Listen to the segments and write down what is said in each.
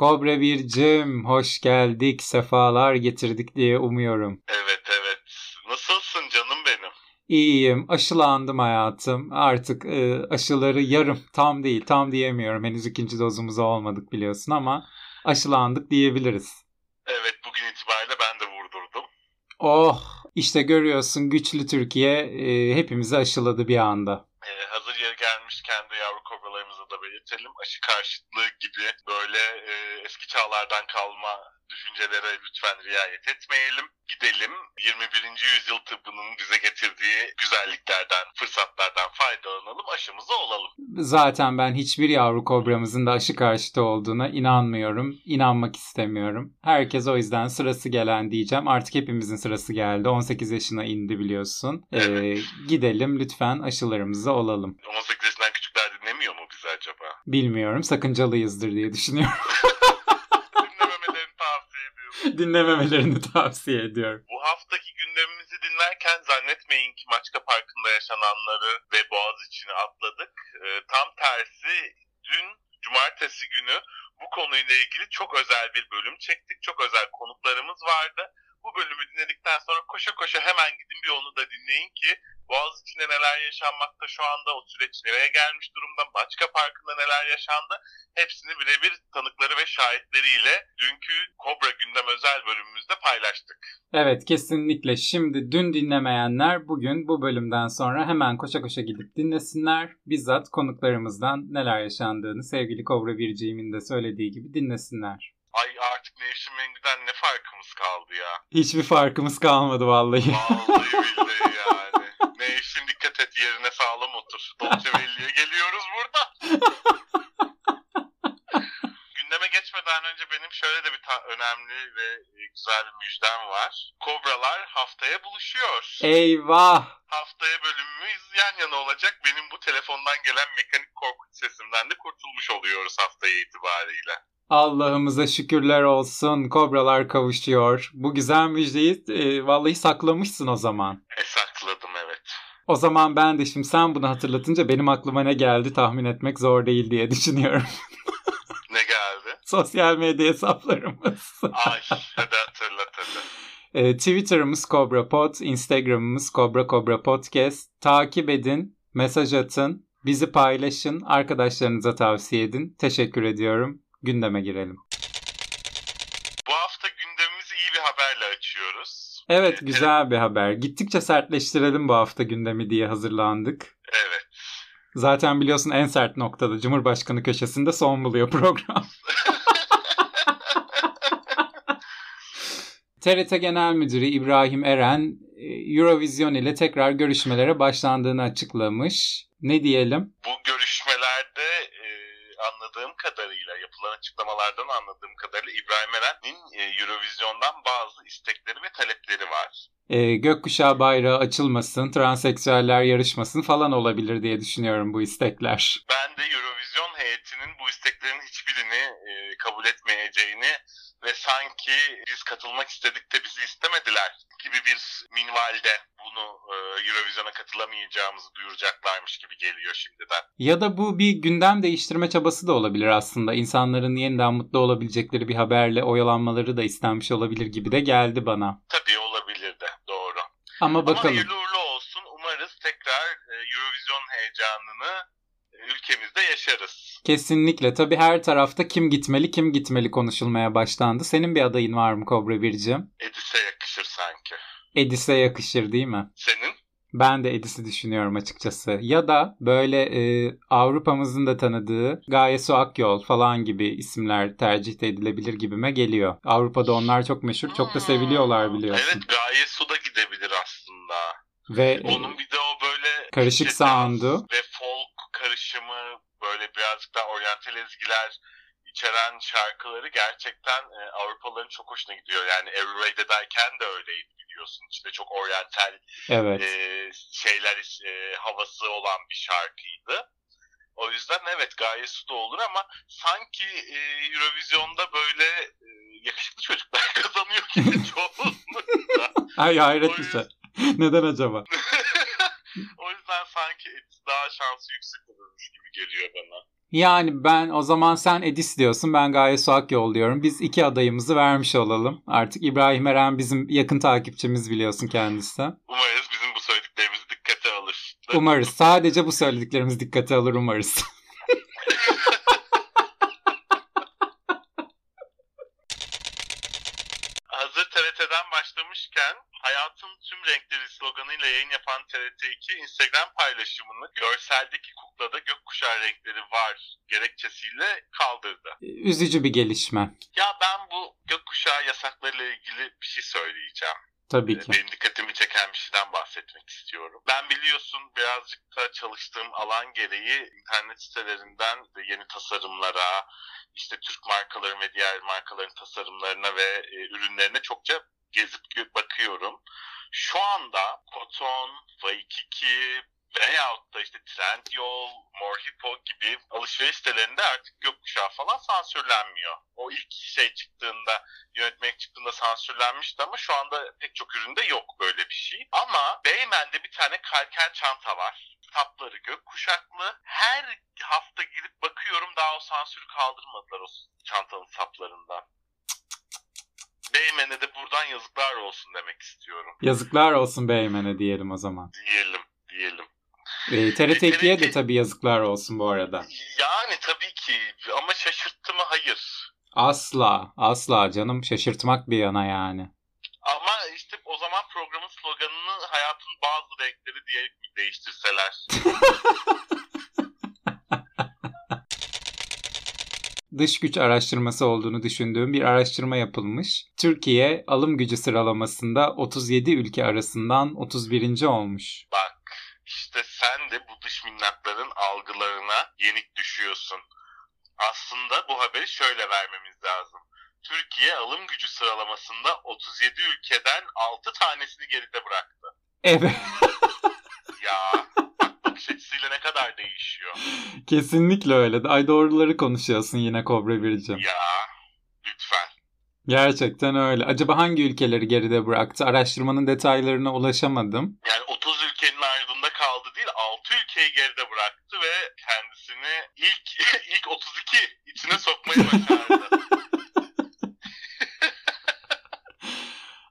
Kobra Bircim hoş geldik, sefalar getirdik diye umuyorum. Evet evet. Nasılsın canım benim? İyiyim, aşılandım hayatım. Artık e, aşıları yarım, tam değil, tam diyemiyorum. Henüz ikinci dozumuza olmadık biliyorsun ama aşılandık diyebiliriz. Evet bugün itibariyle ben de vurdurdum. Oh, işte görüyorsun güçlü Türkiye e, hepimizi aşıladı bir anda. Ee, hazır yeri gelmişken de yavru kobralarımıza da belirtelim. Aşı karşıtlığı gibi böyle e, eski çağlardan kalma düşüncelere lütfen riayet etmeyelim. Gidelim 21. yüzyıl tıbbının bize getirdiği güzelliklerden, fırsatlardan faydalanalım, aşımızı olalım. Zaten ben hiçbir yavru kobramızın da aşı karşıtı olduğuna inanmıyorum. İnanmak istemiyorum. Herkes o yüzden sırası gelen diyeceğim. Artık hepimizin sırası geldi. 18 yaşına indi biliyorsun. Ee, Evet. gidelim lütfen aşılarımızı olalım. 18 yaşından küçükler dinlemiyor mu bizi acaba? Bilmiyorum sakıncalıyızdır diye düşünüyorum. Dinlememelerini tavsiye ediyorum. Dinlememelerini tavsiye ediyorum. Bu haftaki gündemimizi dinlerken zannetmeyin ki Maçka Parkı'nda yaşananları ve Boğaziçi'ni atladık. Ee, tam tersi dün cumartesi günü bu konuyla ilgili çok özel bir bölüm çektik. Çok özel konuklarımız vardı. Bu bölümü dinledikten sonra koşa koşa hemen gidin bir onu da dinleyin ki Boğaziçi'nde neler yaşanmakta şu anda, o süreç nereye gelmiş durumda, Maçka Parkı'nda neler yaşandı hepsini birebir tanıkları ve şahitleriyle dünkü Kobra Gündem özel bölümümüzde paylaştık. Evet kesinlikle. Şimdi dün dinlemeyenler bugün bu bölümden sonra hemen koşa koşa gidip dinlesinler. Bizzat konuklarımızdan neler yaşandığını sevgili Kobra Birciğim'in de söylediği gibi dinlesinler. Ay artık Nevşin Mengü'den ne farkımız kaldı ya? Hiçbir farkımız kalmadı vallahi. Vallahi billahi yani. Nevşin dikkat et yerine sağlam otur. Dolce Velli'ye geliyoruz burada. Gündeme geçmeden önce benim şöyle de bir önemli ve e, güzel bir müjdem var. Kobralar haftaya buluşuyor. Eyvah! Haftaya bölümümüz yan yana olacak. Benim bu telefondan gelen mekanik korkunç sesimden de kurtulmuş oluyoruz haftaya itibariyle. Allah'ımıza şükürler olsun. Kobralar kavuşuyor. Bu güzel müjdeyi e, vallahi saklamışsın o zaman. E sakladım evet. O zaman ben de şimdi sen bunu hatırlatınca benim aklıma ne geldi tahmin etmek zor değil diye düşünüyorum. Ne geldi? Sosyal medya hesaplarımız. Ay hadi hatırlat hadi. E, Twitter'ımız Cobra Pod, Instagram'ımız Cobra Cobra Podcast. Takip edin, mesaj atın, bizi paylaşın, arkadaşlarınıza tavsiye edin. Teşekkür ediyorum. Gündeme girelim. Bu hafta gündemimizi iyi bir haberle açıyoruz. Evet Ee, güzel bir haber. Gittikçe sertleştirelim bu hafta gündemi diye hazırlandık. Evet. Zaten biliyorsun en sert noktada Cumhurbaşkanı köşesinde son buluyor program. TRT Genel Müdürü İbrahim Eren e, Eurovision ile tekrar görüşmelere başlandığını açıklamış. Ne diyelim? Bu görüşmelerde e, anladığım kadarıyla yapılan açıklamalardan anladığım kadarıyla İbrahim Eren'in e, Eurovision'dan bazı istekleri ve talepleri var. E, gökkuşağı bayrağı açılmasın, transseksüeller yarışmasın falan olabilir diye düşünüyorum bu istekler. Ben de Eurovision heyetinin bu isteklerin hiçbirini e, kabul etmeyeceğini ve sanki biz katılmak istedik de bizi istemediler gibi bir minvalde bunu e, Eurovision'a katılamayacağımızı duyuracaklarmış gibi geliyor şimdiden. Ya da bu bir gündem değiştirme çabası da olabilir aslında. İnsanların yeniden mutlu olabilecekleri bir haberle oyalanmaları da istenmiş olabilir gibi de geldi bana. Tabii olabilir de doğru. Ama Ama bakalım. hayırlı uğurlu olsun. Umarız tekrar e, Eurovision heyecanını e, ülkemizde yaşarız. Kesinlikle. Tabii her tarafta kim gitmeli kim gitmeli konuşulmaya başlandı. Senin bir adayın var mı Kobra Bircim? Edis'e yakışır sanki. Edis'e yakışır değil mi? Senin? Ben de Edis'i düşünüyorum açıkçası. Ya da böyle e, Avrupa'mızın da tanıdığı Gaye Su Akyol falan gibi isimler tercih edilebilir gibime geliyor. Avrupa'da onlar çok meşhur, çok da seviliyorlar biliyorsun. Evet Gaye Su da gidebilir aslında. Ve Onun bir de o böyle Karışık işte sound'u. ve folk karışımı böyle birazcık daha oryantal ezgiler içeren şarkıları gerçekten e, Avrupalıların çok hoşuna gidiyor. Yani Everyway'deyken de öyleydi biliyorsun. İçinde çok oryantal Evet. e, şeyler e, havası olan bir şarkıydı. O yüzden evet gayet su da olur ama sanki e, Eurovision'da böyle e, yakışıklı çocuklar kazanıyor gibi çoğunlukla. Ay hayret yüzden- şey. Neden acaba? o yüzden sanki daha şansı yüksek olurmuş gibi geliyor bana. Yani ben o zaman sen Edis diyorsun ben Gaye Su Akyol diyorum. Biz iki adayımızı vermiş olalım. Artık İbrahim Eren bizim yakın takipçimiz biliyorsun kendisi. Umarız bizim bu söylediklerimizi dikkate alır. Umarız. Sadece bu söylediklerimiz dikkate alır umarız. Hazır TRT'den başlamışken hayatın tüm renkleri sloganıyla yayın yapan TRT2 Instagram paylaşımını görseldeki kuklada gökkuşağı renkleri var gerekçesiyle kaldırdı. Üzücü bir gelişme. Ya ben bu gökkuşağı yasaklarıyla ilgili bir şey söyleyeceğim. Tabii ki. Benim dikkatimi çeken bir şeyden bahsetmek istiyorum. Ben biliyorsun birazcık da çalıştığım alan gereği internet sitelerinden de yeni tasarımlara, işte Türk markaların ve diğer markaların tasarımlarına ve e, ürünlerine çokça gezip bakıyorum. Şu anda Koton, Waikiki veyahut da işte Trendyol, Morhipo gibi alışveriş sitelerinde artık gökkuşağı falan sansürlenmiyor. O ilk şey çıktığında yönetmelik çıktığında sansürlenmişti ama şu anda pek çok üründe yok böyle bir şey. Ama Beymen'de bir tane kalker çanta var. Sapları gökkuşaklı. Her hafta gidip bakıyorum daha o sansürü kaldırmadılar o çantanın saplarından. Beymen'e de buradan yazıklar olsun demek istiyorum. Yazıklar olsun Beymen'e diyelim o zaman. Diyelim, diyelim. Ee, TRT 2'ye de tabii yazıklar olsun bu arada. Yani tabii ki ama şaşırttı mı? Hayır. Asla, asla canım şaşırtmak bir yana yani. Ama işte o zaman programın sloganını hayatın bazı renkleri diye değiştirseler. Dış güç araştırması olduğunu düşündüğüm bir araştırma yapılmış. Türkiye alım gücü sıralamasında 37 ülke arasından 31. olmuş. Bak işte sen de bu dış minnakların algılarına yenik düşüyorsun. Aslında bu haberi şöyle vermemiz lazım. Türkiye alım gücü sıralamasında 37 ülkeden 6 tanesini geride bıraktı. Evet, Ya bak bakış açısıyla ne kadar değişiyor. kesinlikle öyle. Ay doğruları konuşuyorsun yine Kobra Bircim. Ya lütfen. Gerçekten öyle. Acaba hangi ülkeleri geride bıraktı? Araştırmanın detaylarına ulaşamadım. Yani 30 ülkenin ardında kaldı değil 6 ülkeyi geride bıraktı ve kendisini ilk ilk 32 içine sokmayı başardı.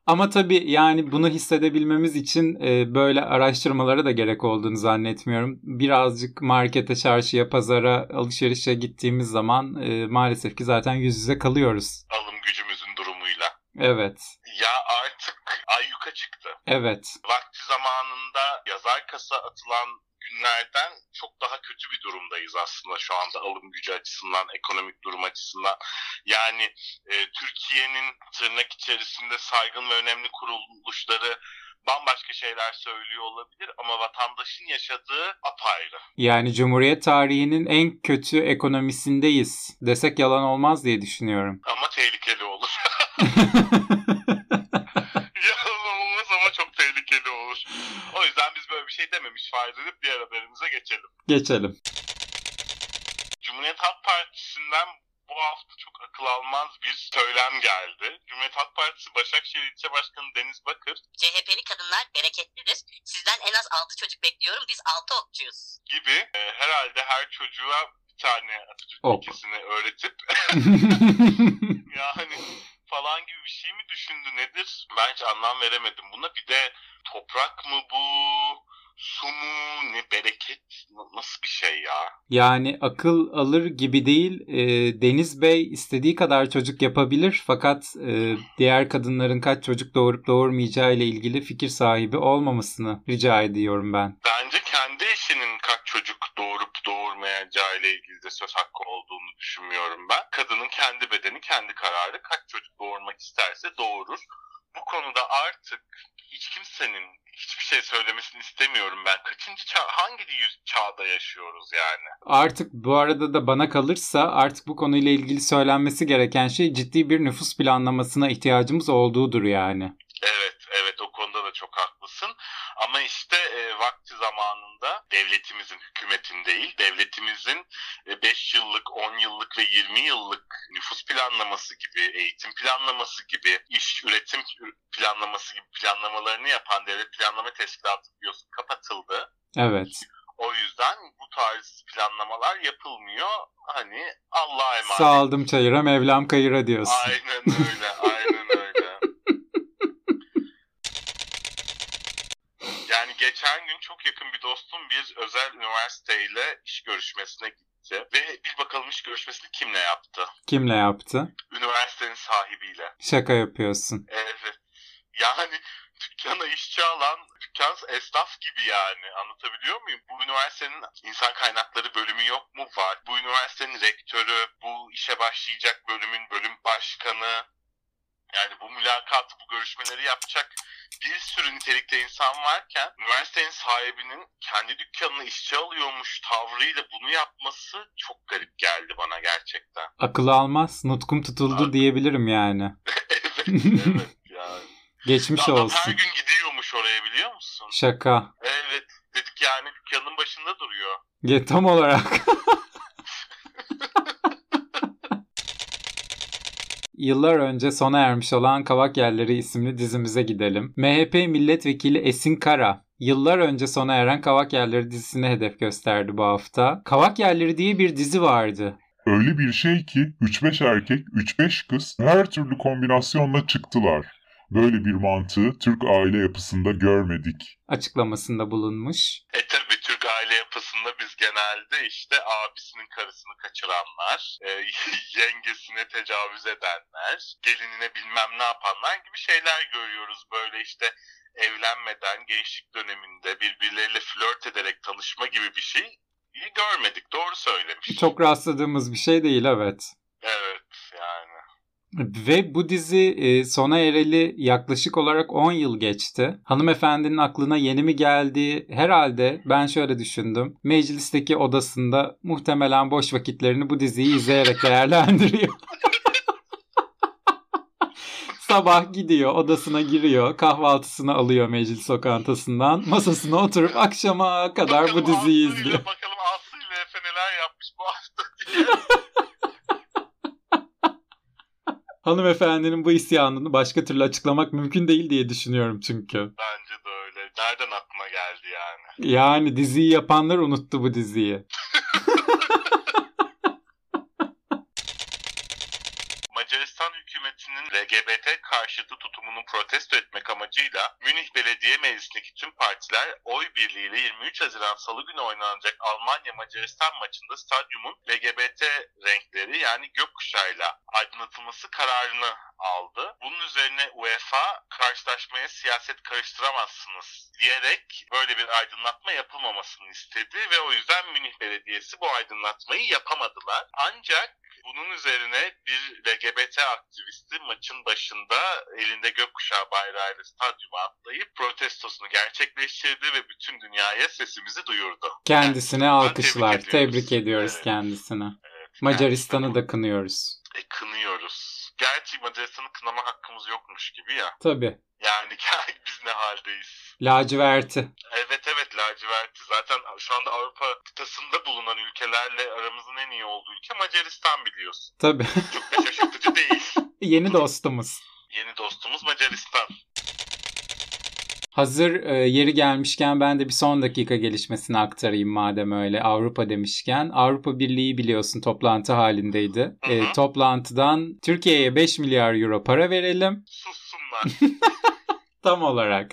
Ama tabii yani bunu hissedebilmemiz için e, böyle araştırmalara da gerek olduğunu zannetmiyorum. Birazcık markete, çarşıya, pazara, alışverişe gittiğimiz zaman e, maalesef ki zaten yüz yüze kalıyoruz. Alım gücümüzün durumuyla. Evet, Ya artık ayyuka çıktı. evet. Vakti zamanında yazar kasa atılan günlerden çok daha kötü bir durumdayız aslında şu anda alım gücü açısından, ekonomik durum açısından. Yani e, Türkiye'nin tırnak içerisinde saygın ve önemli kuruluşları bambaşka şeyler söylüyor olabilir ama vatandaşın yaşadığı apayrı. Yani Cumhuriyet tarihinin en kötü ekonomisindeyiz desek yalan olmaz diye düşünüyorum. Ama tehlikeli olur. Yalan olmaz ama çok tehlikeli olur. O yüzden biz böyle bir şey dememiş fayda edip diğer haberimize geçelim. Geçelim. Cumhuriyet Halk Partisi'nden bu hafta çok akıl almaz bir söylem geldi. Cumhuriyet Halk Partisi Başakşehir İlçe Başkanı Deniz Bakır CHP'li kadınlar bereketlidir. Sizden en az 6 çocuk bekliyorum. Biz 6 okçuyuz. gibi e, herhalde her çocuğa bir tane Atatürk Ok. öğretip yani falan gibi bir şey mi düşündü nedir? Ben hiç anlam veremedim buna. Bir de toprak mı bu? Su mu? Ne bereket? Nasıl bir şey ya? Yani akıl alır gibi değil. E, Deniz Bey istediği kadar çocuk yapabilir fakat e, diğer kadınların kaç çocuk doğurup doğurmayacağı ile ilgili fikir sahibi olmamasını rica ediyorum ben. Bence kendi eşinin kaç çocuk doğurup doğurmayacağı ile ilgili de söz hakkı olduğunu düşünmüyorum ben. Kadının kendi bedeni, kendi kararı kaç çocuk doğurmak isterse doğurur. bu konuda artık hiç kimsenin hiçbir şey söylemesini istemiyorum ben. Kaçıncı çağ, hangi yüz çağda yaşıyoruz yani? Artık bu arada da bana kalırsa artık bu konuyla ilgili söylenmesi gereken şey ciddi bir nüfus planlamasına ihtiyacımız olduğudur yani. Evet, evet o konuda da çok haklısın. Ama işte e, vakti zamanında devletimizin, hükümetin değil, devletimizin 5 yıllık, 10 yıllık ve 20 yıllık nüfus planlaması gibi, eğitim planlaması gibi, iş üretim planlaması gibi planlamalarını yapan devlet planlama teşkilatı biliyorsun kapatıldı. Evet. O yüzden bu tarz planlamalar yapılmıyor. Hani Allah'a emanet. Saldım çayıra Mevlam kayıra diyorsun. Aynen öyle, aynen öyle. Yani geçen gün çok yakın bir dostum bir özel üniversiteyle iş görüşmesine gitti. Ve bir bakalım iş görüşmesini kimle yaptı? Kimle yaptı? Üniversitenin sahibiyle. Şaka yapıyorsun. Evet. Yani dükkana işçi alan dükkan esnaf gibi yani anlatabiliyor muyum? Bu üniversitenin insan kaynakları bölümü yok mu? Var. Bu üniversitenin rektörü, bu işe başlayacak bölümün bölüm başkanı, yani bu mülakatı, bu görüşmeleri yapacak bir sürü nitelikte insan varken üniversitenin sahibinin kendi dükkanına işçi alıyormuş tavrıyla bunu yapması çok garip geldi bana gerçekten. Akıl almaz, nutkum tutuldu Ak- diyebilirim yani. evet, evet yani. Geçmiş Adam olsun. her gün gidiyormuş oraya biliyor musun? Şaka. Evet dedik yani dükkanın başında duruyor. Ya, tam olarak. Yıllar önce sona ermiş olan Kavak Yerleri isimli dizimize gidelim. MHP milletvekili Esin Kara, yıllar önce sona eren Kavak Yerleri dizisine hedef gösterdi bu hafta. Kavak Yerleri diye bir dizi vardı. Öyle bir şey ki 3-5 erkek, 3-5 kız her türlü kombinasyonla çıktılar. Böyle bir mantığı Türk aile yapısında görmedik. Açıklamasında bulunmuş. E yapısında biz genelde işte abisinin karısını kaçıranlar, e, yengesine tecavüz edenler, gelinine bilmem ne yapanlar gibi şeyler görüyoruz. Böyle işte evlenmeden gençlik döneminde birbirleriyle flört ederek tanışma gibi bir şey görmedik. Doğru söylemiş. Çok rastladığımız bir şey değil evet. Evet yani. Ve bu dizi e, sona ereli yaklaşık olarak 10 yıl geçti. Hanımefendinin aklına yeni mi geldi? Herhalde ben şöyle düşündüm. Meclisteki odasında muhtemelen boş vakitlerini bu diziyi izleyerek değerlendiriyor. Sabah gidiyor, odasına giriyor, kahvaltısını alıyor meclis lokantasından. Masasına oturup akşama kadar bu Bakalım diziyi Aslı ile- izliyor. Bakalım Aslı ile Efe neler yapmış bu hafta diye. Hanımefendinin bu isyanını başka türlü açıklamak mümkün değil diye düşünüyorum çünkü. Bence de öyle. Nereden aklına geldi yani? Yani diziyi yapanlar unuttu bu diziyi. Macaristan hükümetinin LGBT karşıtı tutumunu protesto etmek amacıyla Münih Belediye Meclisi'ndeki tüm partiler oy birliğiyle 23 Haziran Salı günü oynanacak Almanya-Macaristan maçında stadyumun LGBT renkleri yani gökkuşağıyla aydınlatılması kararını aldı. Bunun üzerine UEFA karşılaşmaya siyaset karıştıramazsınız diyerek böyle bir aydınlatma yapılmamasını istedi ve o yüzden Münih Belediyesi bu aydınlatmayı yapamadılar. Ancak bunun üzerine bir LGBT aktivisti maçın başında elinde gökkuşağı bayrağıyla stadyuma atlayıp protestosunu gerçekleştirdi ve bütün dünyaya sesimizi duyurdu. Kendisine alkışlar. tebrik Tebrik ediyoruz. ediyoruz Evet. kendisine. Evet, Macaristan'ı da kınıyoruz. e, kınıyoruz. Gerçi Macaristan'ı kınama hakkımız yokmuş gibi ya. Tabii. Yani biz ne haldeyiz? Laciverti. Evet evet laciverti. Zaten şu anda Avrupa kıtasında bulunan ülkelerle aramızın en iyi olduğu ülke Macaristan biliyorsun. Tabii. Çok da şaşırtıcı değil. Yeni dostumuz. Yeni dostumuz Macaristan. Hazır e, yeri gelmişken ben de bir son dakika gelişmesini aktarayım madem öyle Avrupa demişken. Avrupa Birliği biliyorsun toplantı halindeydi. E, toplantıdan Türkiye'ye 5 milyar euro para verelim. Sussunlar. Tam olarak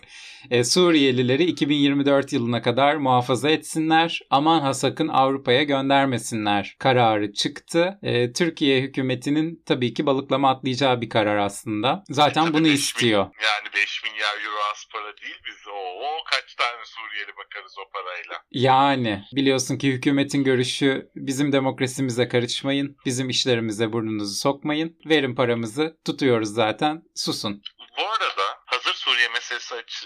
e, Suriyelileri 2024 yılına kadar muhafaza etsinler. Aman ha sakın Avrupa'ya göndermesinler kararı çıktı. E, Türkiye hükümetinin tabii ki balıklama atlayacağı bir karar aslında. Zaten bunu istiyor. Yani 5 milyar euro az para değil biz. O kaç tane Suriyeli bakarız o parayla. Yani biliyorsun ki hükümetin görüşü bizim demokrasimize karışmayın, bizim işlerimize burnunuzu sokmayın, verin paramızı tutuyoruz zaten, susun. Bu arada Suriye meselesi aç,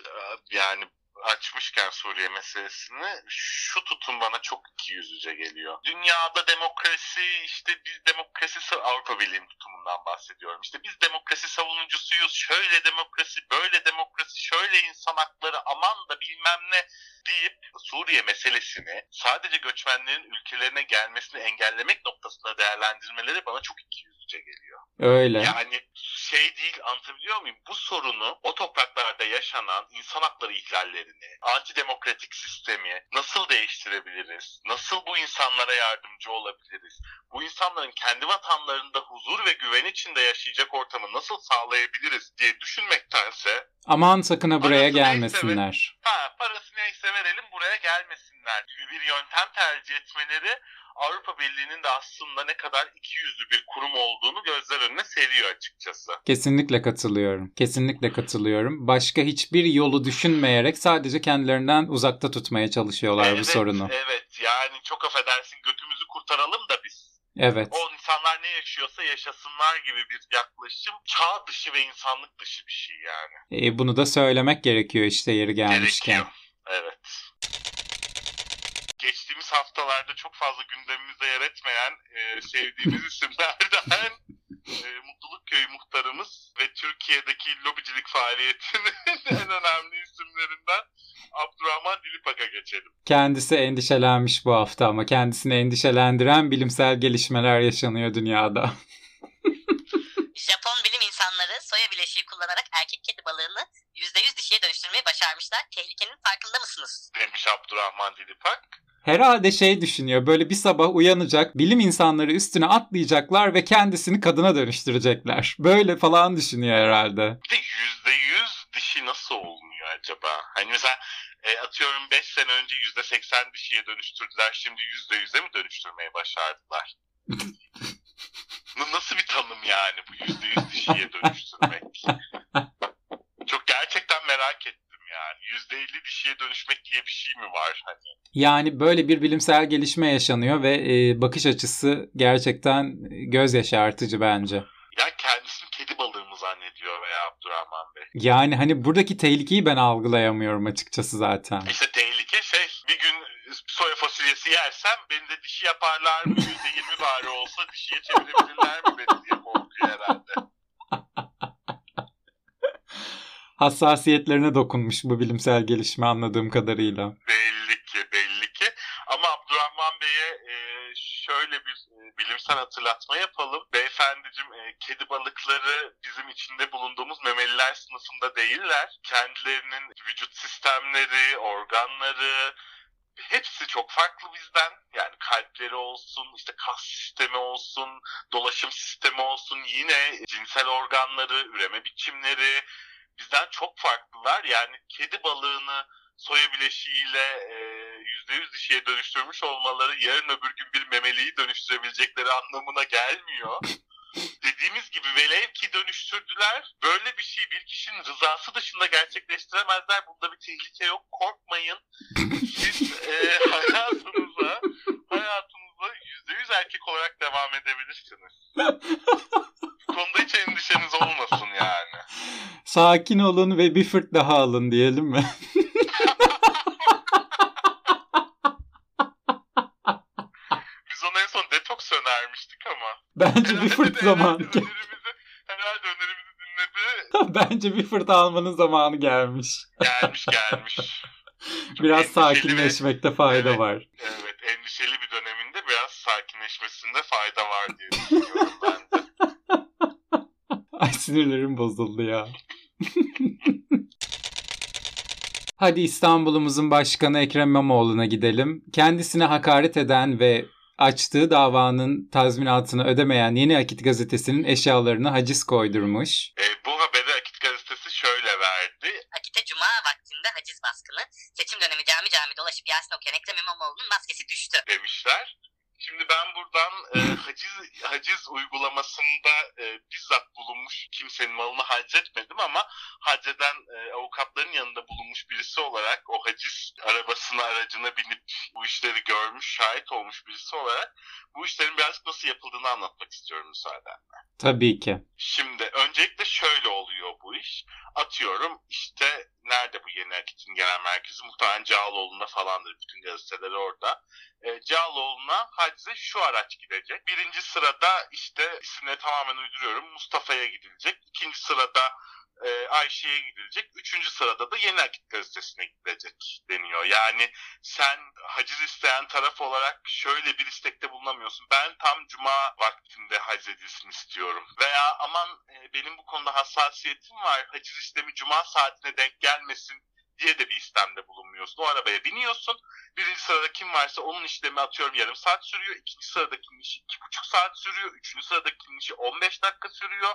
yani açmışken Suriye meselesini şu tutum bana çok ikiyüzlüce geliyor. Dünyada demokrasi işte biz demokrasi Avrupa Birliği tutumundan bahsediyorum. İşte biz demokrasi savunucusuyuz. Şöyle demokrasi, böyle demokrasi, şöyle insan hakları aman da bilmem ne deyip Suriye meselesini sadece göçmenlerin ülkelerine gelmesini engellemek noktasında değerlendirmeleri bana çok ikiyüzlüce geliyor. Öyle. Yani şey değil anlatabiliyor muyum? Bu sorunu o topraklarda yaşanan insan hakları ihlallerini, antidemokratik sistemi nasıl değiştirebiliriz? Nasıl bu insanlara yardımcı olabiliriz? Bu insanların kendi vatanlarında huzur ve güven içinde yaşayacak ortamı nasıl sağlayabiliriz diye düşünmektense Aman sakın buraya Parası neyse gelmesinler. ha parası neyse verelim buraya gelmesinler gibi bir yöntem tercih etmeleri Avrupa Birliği'nin de aslında ne kadar ikiyüzlü bir kurum olduğunu gözler önüne seriyor açıkçası. Kesinlikle katılıyorum. Kesinlikle katılıyorum. Başka hiçbir yolu düşünmeyerek sadece kendilerinden uzakta tutmaya çalışıyorlar bu evet, sorunu. Evet yani çok affedersin götümüzü kurtaralım da biz. Evet. O insanlar ne yaşıyorsa yaşasınlar gibi bir yaklaşım çağ dışı ve insanlık dışı bir şey yani. E, bunu da söylemek gerekiyor işte yeri gelmişken. Gerekiyor. Evet. Geçtiğimiz haftalarda çok fazla gündemimizde yer etmeyen e, sevdiğimiz isimlerden e, Mutluluk Köyü muhtarımız ve Türkiye'deki lobicilik faaliyetinin en önemli isimlerinden Abdurrahman Dilipak'a geçelim. Kendisi endişelenmiş bu hafta ama kendisini endişelendiren bilimsel gelişmeler yaşanıyor dünyada. Japon bilim insanları soya bileşiği kullanarak erkek kedi balığını %100 dişiye dönüştürmeyi başarmışlar. Tehlikenin farkında mısınız? Demiş Abdurrahman Dilipak. Herhalde şey düşünüyor böyle bir sabah uyanacak bilim insanları üstüne atlayacaklar ve kendisini kadına dönüştürecekler. Böyle falan düşünüyor herhalde. Bir de yüzde yüz dişi nasıl olmuyor acaba? Hani mesela e, atıyorum 5 sene önce yüzde seksen dişiye dönüştürdüler. Şimdi yüzde yüze mi dönüştürmeyi başardılar? Nasıl bir tanım yani bu yüzde yüz dişiye dönüştürmek? Çok gerçekten merak ettim yani. Yüzde elli dişiye dönüşmek diye bir şey mi var hani? Yani böyle bir bilimsel gelişme yaşanıyor ve e, bakış açısı gerçekten göz yaşartıcı bence. Ya kendisini kedi balığı mı zannediyor veya Abdurrahman Bey? Yani hani buradaki tehlikeyi ben algılayamıyorum açıkçası zaten. İşte tehlike şey bir gün soya fasulyesi yersem beni de dişi yaparlar mı? Yüzde yirmi bari olsa dişiye çevirebilirler mi beni diye korkuyor herhalde. Hassasiyetlerine dokunmuş bu bilimsel gelişme anladığım kadarıyla. Belli ki belli ki. Ama Abdurrahman Bey'e e, şöyle bir e, bilimsel hatırlatma yapalım. Beyefendicim e, kedi balıkları bizim içinde bulunduğumuz memeliler sınıfında değiller. Kendilerinin vücut sistemleri, organları, hepsi çok farklı bizden. Yani kalpleri olsun, işte kas sistemi olsun, dolaşım sistemi olsun, yine cinsel organları, üreme biçimleri bizden çok farklılar. Yani kedi balığını soya bileşiğiyle e, %100 dişiye dönüştürmüş olmaları yarın öbür gün bir memeliyi dönüştürebilecekleri anlamına gelmiyor. Dediğimiz gibi velev ki dönüştürdüler. Böyle bir şey bir kişinin rızası dışında gerçekleştiremezler. Bunda bir tehlike yok. Korkmayın. Siz e, hayatınıza hayatınıza %100 erkek olarak devam edebilirsiniz. Bu konuda hiç endişeniz olmasın yani. Sakin olun ve bir fırt daha alın diyelim mi? Biz ona en son detoks önermiştik ama. Bence bir fırt Herhalde zamanı. önerimizi, herhalde önerimizi dinledi. Bence bir fırt almanın zamanı gelmiş. Gelmiş gelmiş. Biraz endişeli sakinleşmekte fayda Evet. var. Evet endişeli bir döneminde biraz sakinleşmesinde fayda var diye düşünüyorum ben de. Ay sinirlerim bozuldu ya. Hadi İstanbul'umuzun başkanı Ekrem İmamoğlu'na gidelim. Kendisine hakaret eden ve açtığı davanın tazminatını ödemeyen Yeni Akit gazetesinin eşyalarını haciz koydurmuş. E, bu haberi Akit Gazetesi şöyle verdi. Akit'e cuma vaktinde haciz baskını. Seçim dönemi cami cami dolaşıp Yasin okuyan Ekrem İmamoğlu'nun maskesi düştü. demişler. Şimdi ben buradan e, haciz haciz uygulamasında e, bizzat bulunmuş kimsenin malını haciz etmedim ama haceden e, avukatların yanında bulunmuş birisi olarak o haciz arabasına aracına binip bu işleri görmüş, şahit olmuş birisi olarak bu işlerin birazcık nasıl yapıldığını anlatmak istiyorum müsaaden. Tabii ki. Şimdi öncelikle şöyle oluyor bu iş. Atıyorum işte nerede bu yeni akitin genel merkezi? Muhtemelen Cağaloğlu'nda falandır. Bütün gazeteler orada. E, Cağaloğlu'na hacize şu araç gidecek. Birinci sırada işte isimleri tamamen uyduruyorum. Mustafa'ya gidilecek. İkinci sırada e, Ayşe'ye gidilecek. Üçüncü sırada da Yeni Akit gazetesine gidilecek deniyor. Yani sen haciz isteyen taraf olarak şöyle bir istekte bulunamıyorsun. Ben tam cuma vaktinde haciz edilsin istiyorum. Veya aman e, benim bu konuda hassasiyetim var. Haciz işlemi cuma saatine denk gelmesin diye de bir istemde bulunmuyorsun. O arabaya biniyorsun. Birinci sırada kim varsa onun işlemi atıyorum yarım saat sürüyor. İkinci sıradakinin işi iki buçuk saat sürüyor. Üçüncü sıradakinin işi 15 dakika sürüyor.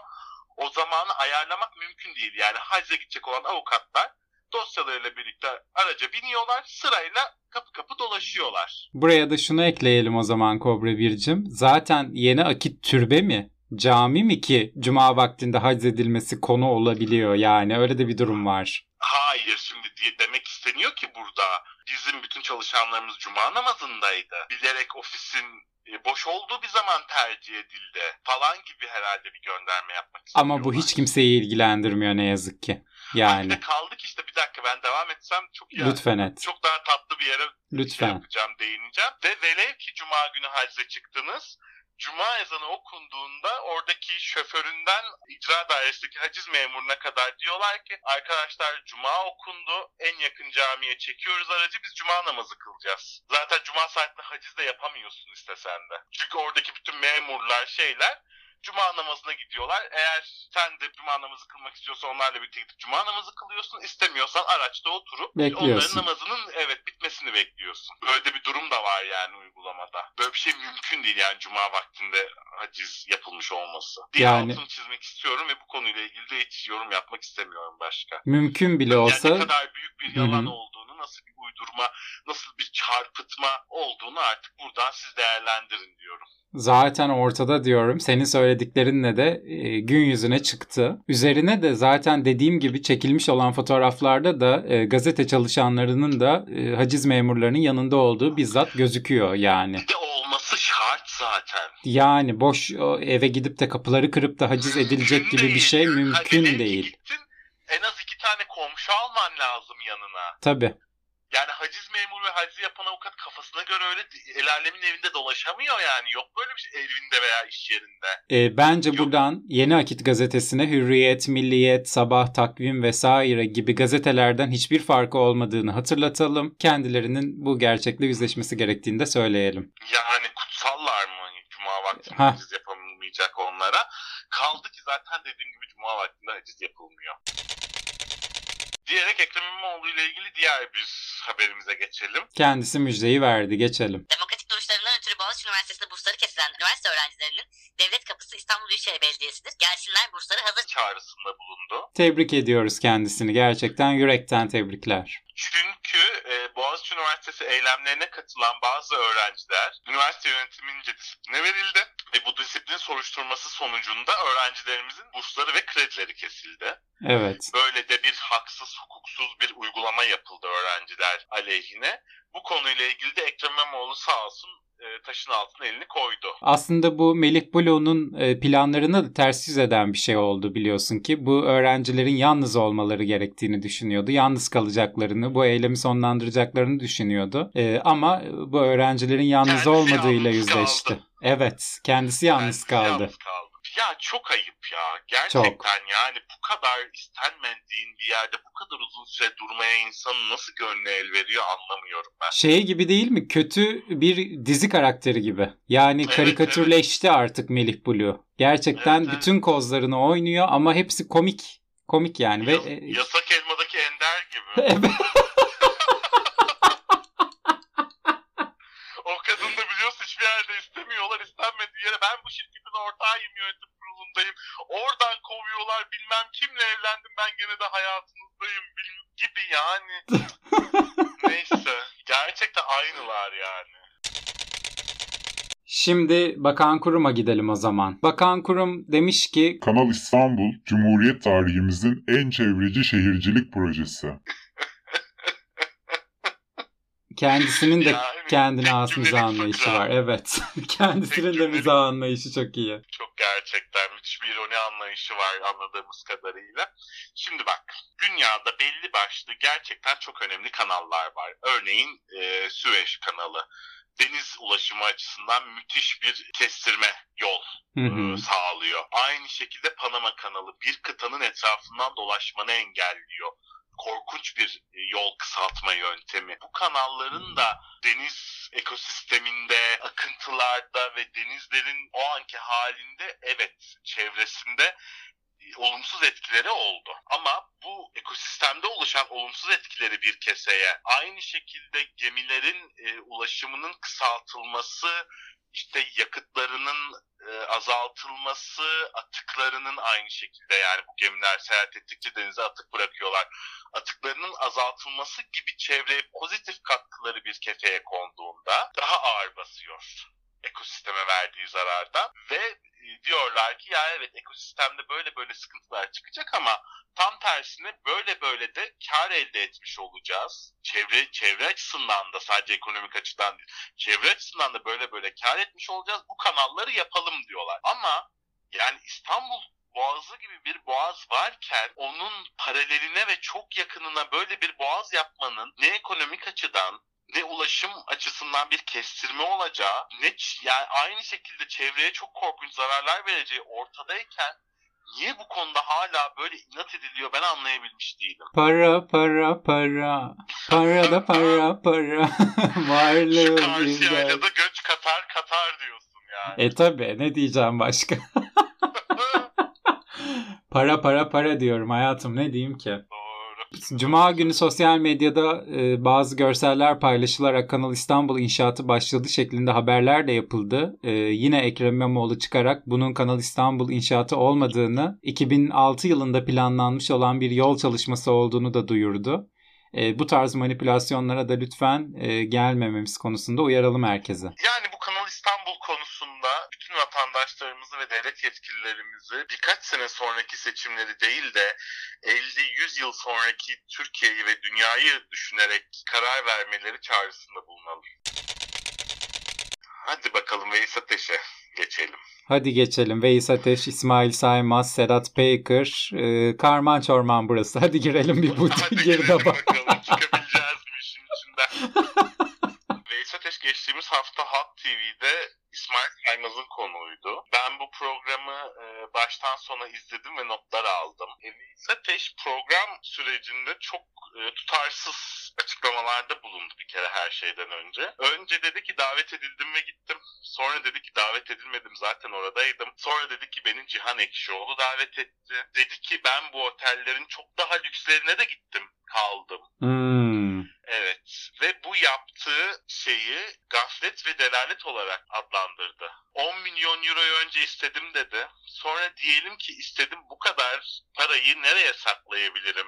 O zamanı ayarlamak mümkün değil. Yani hacize gidecek olan avukatlar dosyalarıyla birlikte araca biniyorlar. Sırayla kapı kapı dolaşıyorlar. Buraya da şunu ekleyelim o zaman Kobra Bircim. Zaten yeni akit türbe mi? Cami mi ki cuma vaktinde hac edilmesi konu olabiliyor yani öyle de bir durum var. Hayır şimdi diye demek isteniyor ki burada bizim bütün çalışanlarımız cuma namazındaydı. Bilerek ofisin e, boş olduğu bir zaman tercih edildi falan gibi herhalde bir gönderme yapmak istiyorlar. Ama bu hiç kimseyi ilgilendirmiyor ne yazık ki. Bir Yani de kaldık işte bir dakika ben devam etsem çok iyi. lütfen et. Çok daha tatlı bir yere şey Lütfen. yapacağım, değineceğim. Ve velev ki cuma günü hacize çıktınız. Cuma ezanı okunduğunda oradaki şoföründen icra dairesindeki haciz memuruna kadar diyorlar ki arkadaşlar cuma okundu en yakın camiye çekiyoruz aracı biz cuma namazı kılacağız. Zaten cuma saatinde haciz de yapamıyorsun istesen de. Çünkü oradaki bütün memurlar şeyler Cuma namazına gidiyorlar. Eğer sen de cuma namazı kılmak istiyorsan onlarla birlikte gidip cuma namazı kılıyorsun. İstemiyorsan araçta oturup Bekliyorsun. onların namazının evet bitmesini bekliyorsun. Böyle bir durum da var yani uygulamada. Böyle bir şey mümkün değil yani cuma vaktinde haciz yapılmış olması. Diye Yani- altını çizmek istiyorum ve bu konuyla ilgili de hiç yorum yapmak istemiyorum başka. Mümkün bile Yani olsa ne kadar büyük bir yalan Hı hı. olduğunu, nasıl bir uydurma, nasıl bir çarpıtma olduğunu artık buradan siz değerlendirin diyorum. zaten ortada diyorum. Senin söylediklerinle de e, gün yüzüne çıktı. Üzerine de zaten dediğim gibi çekilmiş olan fotoğraflarda da e, gazete çalışanlarının da e, haciz memurlarının yanında olduğu bizzat gözüküyor yani. Bir de olması şart zaten. Yani boş eve gidip de kapıları kırıp da haciz edilecek Mümkün gibi bir şey mümkün ki değil. Gittin, en az iki tane komşu alman lazım yanına. Tabii. Yani haciz memuru ve haciz yapan avukat kafasına göre öyle el alemin evinde dolaşamıyor yani. Yok böyle bir şey evinde veya iş yerinde. E, bence Yok. buradan Yeni Akit gazetesine Hürriyet, Milliyet, Sabah, Takvim vesaire gibi gazetelerden hiçbir farkı olmadığını hatırlatalım. Kendilerinin bu gerçekle yüzleşmesi gerektiğini de söyleyelim. Yani kutsallar mı Cuma vaktinde Ha. haciz yapılmayacak onlara? Kaldı ki zaten dediğim gibi Cuma vaktinde haciz yapılmıyor. Diyerek Ekrem İmamoğlu ile ilgili diğer bir haberimize geçelim. Kendisi müjdeyi verdi. Geçelim. Demokratik duruşlarından ötürü Boğaziçi Üniversitesi'nde bursları kesilen üniversite öğrencilerinin devlet kapısı İstanbul Büyükşehir Belediyesi'dir. Gelsinler bursları hazır. Çağrısında bulundu. Tebrik ediyoruz kendisini. Gerçekten yürekten tebrikler. Çünkü e, Boğaziçi Üniversitesi eylemlerine katılan bazı öğrenciler üniversite yönetimince disipline verildi ve bu disiplin soruşturması sonucunda öğrencilerimizin bursları ve kredileri kesildi. Evet. Böyle de bir haksız, hukuksuz bir uygulama yapıldı öğrenciler aleyhine. Bu konuyla ilgili de Ekrem İmamoğlu sağ olsun e, taşın altına elini koydu. Aslında bu Melih Bloğ'un e, planlarını da ters yüz eden bir şey oldu biliyorsun ki. Bu öğrencilerin yalnız olmaları gerektiğini düşünüyordu. Yalnız kalacaklarını, bu eylemi sonlandıracaklarını düşünüyordu. E, ama bu öğrencilerin yalnız Kendisi olmadığıyla yalnız yüzleşti. kaldı. Evet, kendisi yalnız Kendisi kaldı. yalnız kaldı. Ya çok ayıp ya. Gerçekten Çok. yani bu kadar istenmediğin bir yerde bu kadar uzun süre durmaya insanın nasıl gönlü el veriyor anlamıyorum ben. Şey gibi değil mi? Kötü bir dizi karakteri gibi. Yani Evet, karikatürleşti artık Melih Blue. Gerçekten Evet, evet. bütün kozlarını oynuyor ama hepsi komik. Komik yani ve Yas- e, yasak elmadaki Ender gibi. Evet. o kadın da biliyorsun hiçbir yerde istemiyorlar. istenmediği yere ben bu şirketin ortağıyım yönetim kurulundayım. Oradan kovuyorlar bilmem kimle evlendim ben gene de hayatınızdayım gibi yani. Neyse. Gerçekten aynılar yani. Şimdi Bakan Kurum'a gidelim o zaman. Bakan Kurum demiş ki Kanal İstanbul, Cumhuriyet tarihimizin en çevreci şehircilik projesi. Kendisinin de Ya, evet, kendine has mizah anlayışı var. Evet. kendisinin de mizah anlayışı çok iyi. Çok gerçekten müthiş bir ironi anlayışı var anladığımız kadarıyla. Şimdi bak dünyada belli başlı gerçekten çok önemli kanallar var. Örneğin e, Süveyş kanalı. Deniz ulaşımı açısından müthiş bir kestirme yol Hı hı. e, sağlıyor. Aynı şekilde Panama kanalı bir kıtanın etrafından dolaşmanı engelliyor. Korkunç bir e, yol kısaltma yöntemi. Bu kanalların da deniz ekosisteminde, akıntılarda ve denizlerin o anki halinde evet çevresinde olumsuz etkileri oldu. Ama bu ekosistemde oluşan olumsuz etkileri bir keseye aynı şekilde gemilerin e, ulaşımının kısaltılması, işte yakıtlarının e, azaltılması, atıklarının aynı şekilde yani bu gemiler seyahat ettikçe denize atık bırakıyorlar. Atıklarının azaltılması gibi çevreye pozitif katkıları bir kefeye konduğunda daha ağır basıyor ekosisteme verdiği zarardan ve e, diyorlar ki ya evet ekosistemde böyle böyle sıkıntılar çıkacak ama tam tersine böyle böyle de kar elde etmiş olacağız. Çevre çevre açısından da sadece ekonomik açıdan değil, çevre açısından da böyle böyle kar etmiş olacağız. Bu kanalları yapalım diyorlar. Ama yani İstanbul Boğazı gibi bir boğaz varken onun paraleline ve çok yakınına böyle bir boğaz yapmanın ne ekonomik açıdan ne ulaşım açısından bir kestirme olacağı, ne yani aynı şekilde çevreye çok korkunç zararlar vereceği ortadayken niye bu konuda hala böyle inat ediliyor ben anlayabilmiş değilim. Para para para. Para da para para. Şu Varlığı karşı bir yaylada göç katar katar diyorsun yani. E tabi ne diyeceğim başka. para para para diyorum hayatım ne diyeyim ki. Cuma günü sosyal medyada e, bazı görseller paylaşılarak Kanal İstanbul inşaatı başladı şeklinde haberler de yapıldı. E, yine Ekrem İmamoğlu çıkarak bunun Kanal İstanbul inşaatı olmadığını, 2006 yılında planlanmış olan bir yol çalışması olduğunu da duyurdu. E, bu tarz manipülasyonlara da lütfen e, gelmememiz konusunda uyaralım herkese. Yani bu Kanal İstanbul vatandaşlarımızı ve devlet yetkililerimizi birkaç sene sonraki seçimleri değil de 50-100 yıl sonraki Türkiye'yi ve dünyayı düşünerek karar vermeleri çağrısında bulunalım. Hadi bakalım Veys Ateş'e geçelim. Hadi geçelim. Veys Ateş, İsmail Saymaz, Sedat Peykır, e, Karman Çorman burası. Hadi girelim bir bu girdaba. bakalım çıkabileceğiz mi işin içinden. Veys Ateş geçtiğimiz hafta Halk TV'de İsmail Saymaz'ın konuğuydu. Ben bu programı e, baştan sona izledim ve notlar aldım. E, Veys Ateş program sürecinde çok e, tutarsız açıklamalarda bulundu bir kere her şeyden önce. Önce dedi ki davet edildim ve gittim. Sonra dedi ki davet edilmedim zaten oradaydım. Sonra dedi ki beni Cihan Ekşioğlu davet etti. Dedi ki ben bu otellerin çok daha lükslerine de gittim kaldım. Hmm. Evet ve bu yaptığı şeyi gaflet ve delalet olarak adlandırdı. 10 milyon euroyu önce istedim dedi. Sonra diyelim ki istedim bu kadar parayı nereye saklayabilirim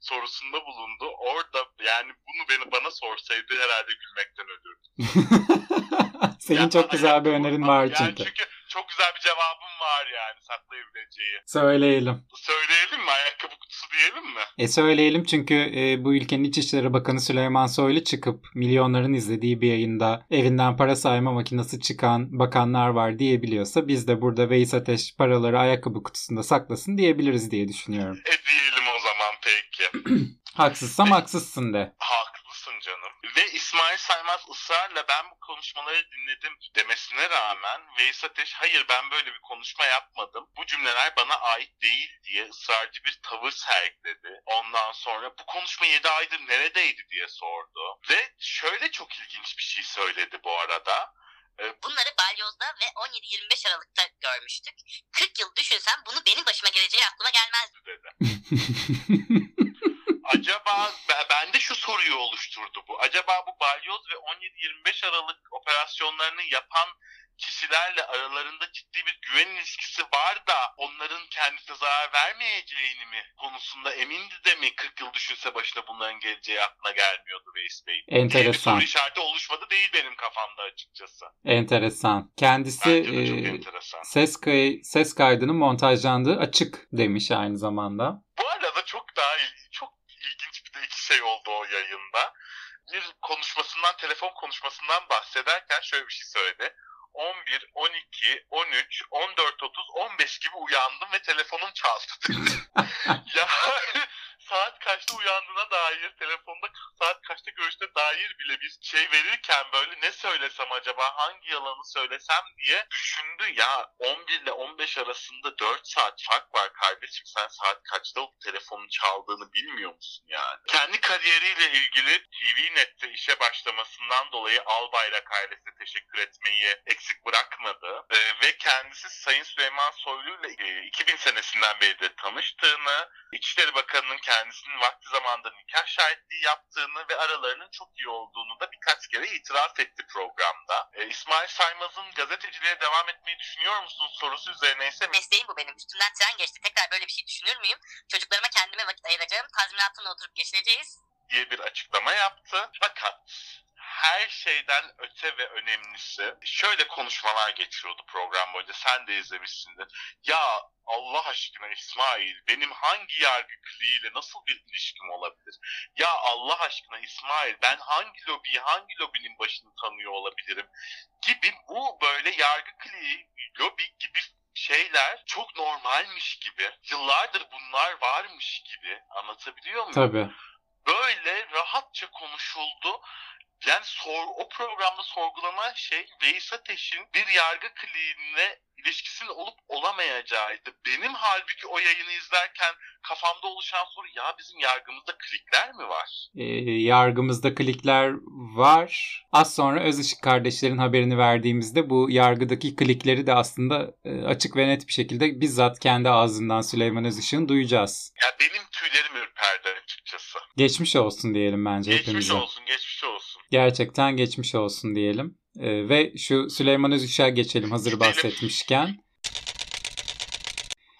sorusunda bulundu. Orada yani bunu beni bana sorsaydı herhalde gülmekten ölürdüm. Senin Ya, çok güzel bir önerin var yani çünkü. çünkü çok güzel bir cevabım var yani saklayabileceği. Söyleyelim mi? Ayakkabı kutusu diyelim mi? E söyleyelim çünkü e, bu ülkenin İçişleri Bakanı Süleyman Soylu çıkıp milyonların izlediği bir yayında evinden para sayma makinesi çıkan bakanlar var diyebiliyorsa biz de burada Veys Ateş paraları ayakkabı kutusunda saklasın diyebiliriz diye düşünüyorum. E diyelim o zaman peki. Haksızsam haksızsın de. Canım. Ve İsmail Saymaz ısrarla ben bu konuşmaları dinledim demesine rağmen Veys Ateş hayır ben böyle bir konuşma yapmadım. Bu cümleler bana ait değil diye ısrarcı bir tavır sergiledi. Ondan sonra bu konuşma 7 aydır neredeydi diye sordu. Ve şöyle çok ilginç bir şey söyledi bu arada. Bunları balyozda ve 17-25 Aralık'ta görmüştük. 40 yıl düşünsem bunu benim başıma geleceği aklıma gelmezdi. dedi. Acaba be- bende şu soruyu oluşturdu bu. Acaba bu balyoz ve 17-25 Aralık operasyonlarını yapan kişilerle aralarında ciddi bir güven ilişkisi var da onların kendisine zarar vermeyeceğini mi konusunda emindi de mi 40 yıl düşünse başına bunların geleceği aklına gelmiyordu Veys Bey? diye bir Enteresan. soru işareti oluşmadı değil benim kafamda açıkçası. Enteresan. Kendisi e, enteresan. ses, kay ses kaydının montajlandığı açık demiş aynı zamanda. Bu arada çok daha çok de iki şey oldu o yayında. Bir konuşmasından, telefon konuşmasından bahsederken şöyle bir şey söyledi. 11, 12, 13, 14, 30, 15 gibi uyandım ve telefonum çaldı ya saat kaçta uyandığına dair, telefonda saat kaçta görüşte dair bile bir şey verirken böyle ne söylesem acaba, hangi yalanı söylesem diye düşündü. Ya 11 ile 15 arasında 4 saat fark var kardeşim. Sen saat kaçta o telefonun çaldığını bilmiyor musun yani? Kendi kariyeriyle ilgili TV.net'te işe başlamasından dolayı Albayrak ailesine teşekkür etmeyi eksik bırakmadı. Ee, ve kendisi Sayın Süleyman Soylu ile e, 2000 senesinden beri de tanıştığını, İçişleri Bakanı'nın kendisinin vakti zamanında nikah şahitliği yaptığını ve aralarının çok iyi olduğunu da birkaç kere itiraf etti programda. Ee, İsmail Saymaz'ın gazeteciliğe devam etmeyi düşünüyor musun sorusu üzerine ise Mesleğim bu benim. Üstümden tren geçti. Tekrar böyle bir şey düşünür müyüm? Çocuklarıma kendime vakit ayıracağım. Tazminatımla oturup geçineceğiz. Diye bir açıklama yaptı. Fakat her şeyden öte ve önemlisi şöyle konuşmalar geçiyordu program boyunca. Sen de izlemişsindir. Ya Allah aşkına İsmail benim hangi yargı kliğiyle nasıl bir ilişkim olabilir? Ya Allah aşkına İsmail ben hangi lobiyi hangi lobinin başını tanıyor olabilirim? Gibi bu böyle yargı kliği, lobi gibi şeyler çok normalmiş gibi. Yıllardır bunlar varmış gibi. Anlatabiliyor muyum? Tabii. Böyle rahatça konuşuldu. Yani sor, o programda sorgulanan şey Veys Ateş'in bir yargı kliğine ilişkisinin olup olamayacağıydı. Benim halbuki o yayını izlerken kafamda oluşan soru ya bizim yargımızda klikler mi var? E, yargımızda klikler var. Az sonra Özışık kardeşlerin haberini verdiğimizde bu yargıdaki klikleri de aslında e, açık ve net bir şekilde bizzat kendi ağzından Süleyman Özışık'ın duyacağız. Ya benim tüylerim ürperdi açıkçası. Geçmiş olsun diyelim bence Geçmiş hepimize. olsun, geçmiş olsun. Gerçekten geçmiş olsun diyelim. E, ve şu Süleyman Özışık'a geçelim hazır bahsetmişken.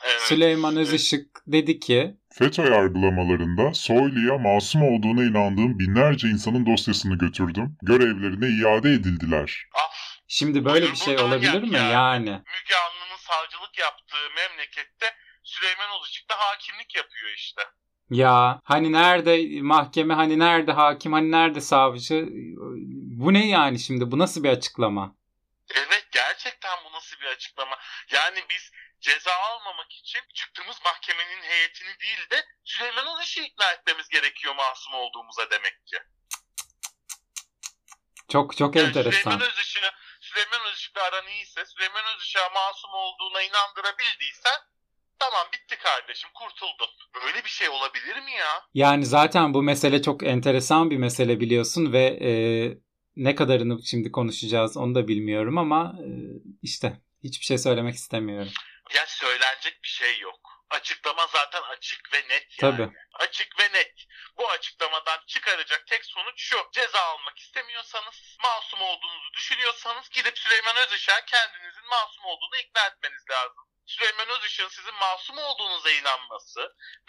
Evet. Süleyman Özışık dedi ki FETÖ yargılamalarında Soylu'ya masum olduğuna inandığım binlerce insanın dosyasını götürdüm. Görevlerine iade edildiler. Ah, şimdi böyle bir şey olabilir mi yani. yani? Müge Anlı'nın savcılık yaptığı memlekette Süleyman Özışık da hakimlik yapıyor işte. Ya hani nerede mahkeme, hani nerede hakim, hani nerede savcı? Bu ne yani şimdi? Bu nasıl bir açıklama? Evet gerçekten bu nasıl bir açıklama? Yani biz ceza almamak için çıktığımız mahkemenin heyetini değil de Süleyman Özışık'ı ikna etmemiz gerekiyor masum olduğumuza demek ki. Çok çok Yani enteresan. Süleyman Özışık'ı Süleyman Özışık'la aran iyiyse Süleyman Özışık'a masum olduğuna inandırabildiysen tamam bitti kardeşim kurtuldun. Böyle bir şey olabilir mi ya? Yani zaten bu mesele çok enteresan bir mesele biliyorsun ve e, ne kadarını şimdi konuşacağız onu da bilmiyorum ama e, işte hiçbir şey söylemek istemiyorum. Ya söylenecek bir şey yok. Açıklama zaten açık ve net yani. Tabii. Açık ve net. Bu açıklamadan çıkaracak tek sonuç şu. Ceza almak istemiyorsanız, masum olduğunuzu düşünüyorsanız gidip Süleyman Özışık'a kendinizin masum olduğunu ikna etmeniz lazım. Süleyman Özışık'ın sizin masum olduğunuza inanması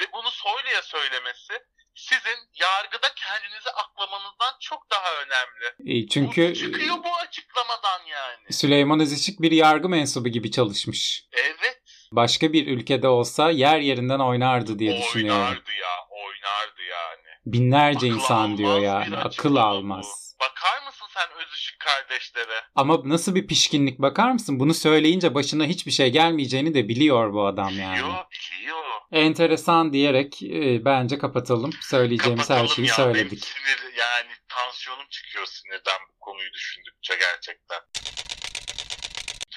ve bunu Soylu'ya söylemesi sizin yargıda kendinizi aklamanızdan çok daha önemli. E, çünkü bu çıkıyor bu açıklamadan yani. Süleyman Özışık bir yargı mensubu gibi çalışmış. Evet. Başka bir ülkede olsa yer yerinden oynardı diye düşünüyorum. Oynardı ya, oynardı yani. Binlerce Akıl insan diyor yani. Akıl almaz. bu. Bakar mısın sen Özışık kardeşlere? Ama nasıl bir pişkinlik bakar mısın? Bunu söyleyince başına hiçbir şey gelmeyeceğini de biliyor bu adam yani. Biliyor, biliyor. Enteresan diyerek e, bence kapatalım. Söyleyeceğimiz her Kapatalım şeyi ya. söyledik. Benim sinir, yani tansiyonum çıkıyor sinirden bu konuyu düşündükçe gerçekten.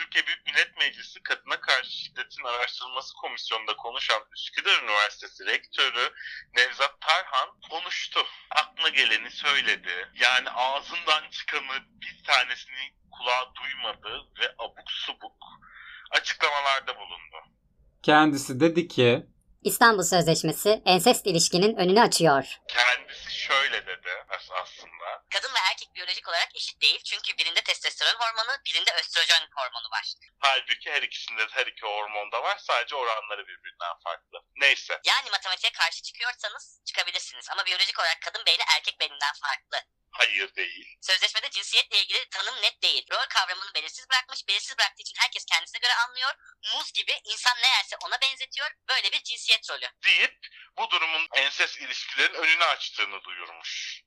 Türkiye Büyük Millet Meclisi Kadına Karşı Şiddetin Araştırılması Komisyonu'nda konuşan Üsküdar Üniversitesi Rektörü Nevzat Tarhan konuştu. Aklına geleni söyledi. Yani ağzından çıkanı bir tanesini kulağa duymadı ve abuk subuk açıklamalarda bulundu. Kendisi dedi ki İstanbul Sözleşmesi ensest ilişkinin önünü açıyor. Kendisi şöyle dedi as- aslında. Kadın ve erkek biyolojik olarak eşit değil. Çünkü birinde testosteron hormonu, birinde östrojen hormonu var. Halbuki her ikisinde her iki hormon da var. Sadece oranları birbirinden farklı. Neyse. Yani matematiğe karşı çıkıyorsanız çıkabilirsiniz. Ama biyolojik olarak kadın beyni erkek beyninden farklı. Hayır değil. Sözleşmede cinsiyetle ilgili tanım net değil. Rol kavramını belirsiz bırakmış. Belirsiz bıraktığı için herkes kendisine göre anlıyor. Muz gibi insan ne yerse ona benzetiyor. Böyle bir cinsiyet rolü. Deyip bu durumun ensest ilişkilerin önünü açtığını duyurmuş.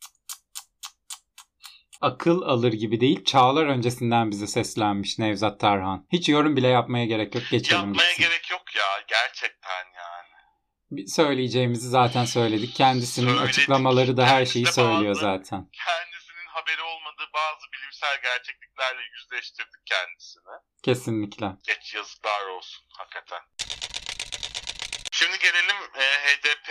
Akıl alır gibi değil, çağlar öncesinden bize seslenmiş Nevzat Tarhan. Hiç yorum bile yapmaya gerek yok, geçelim Yapmaya gitsin. gerek yok ya. Gerçekten yani. Bir Söyleyeceğimizi zaten söyledik. Kendisinin Söyledik. açıklamaları da her şeyi Kendisi söylüyor bazı- zaten. Kendisinin haberi olmadığı bazı bilimsel gerçekliklerle yüzleştirdik kendisini. Kesinlikle. Geç yazıklar olsun hakikaten. Şimdi gelelim e, HDP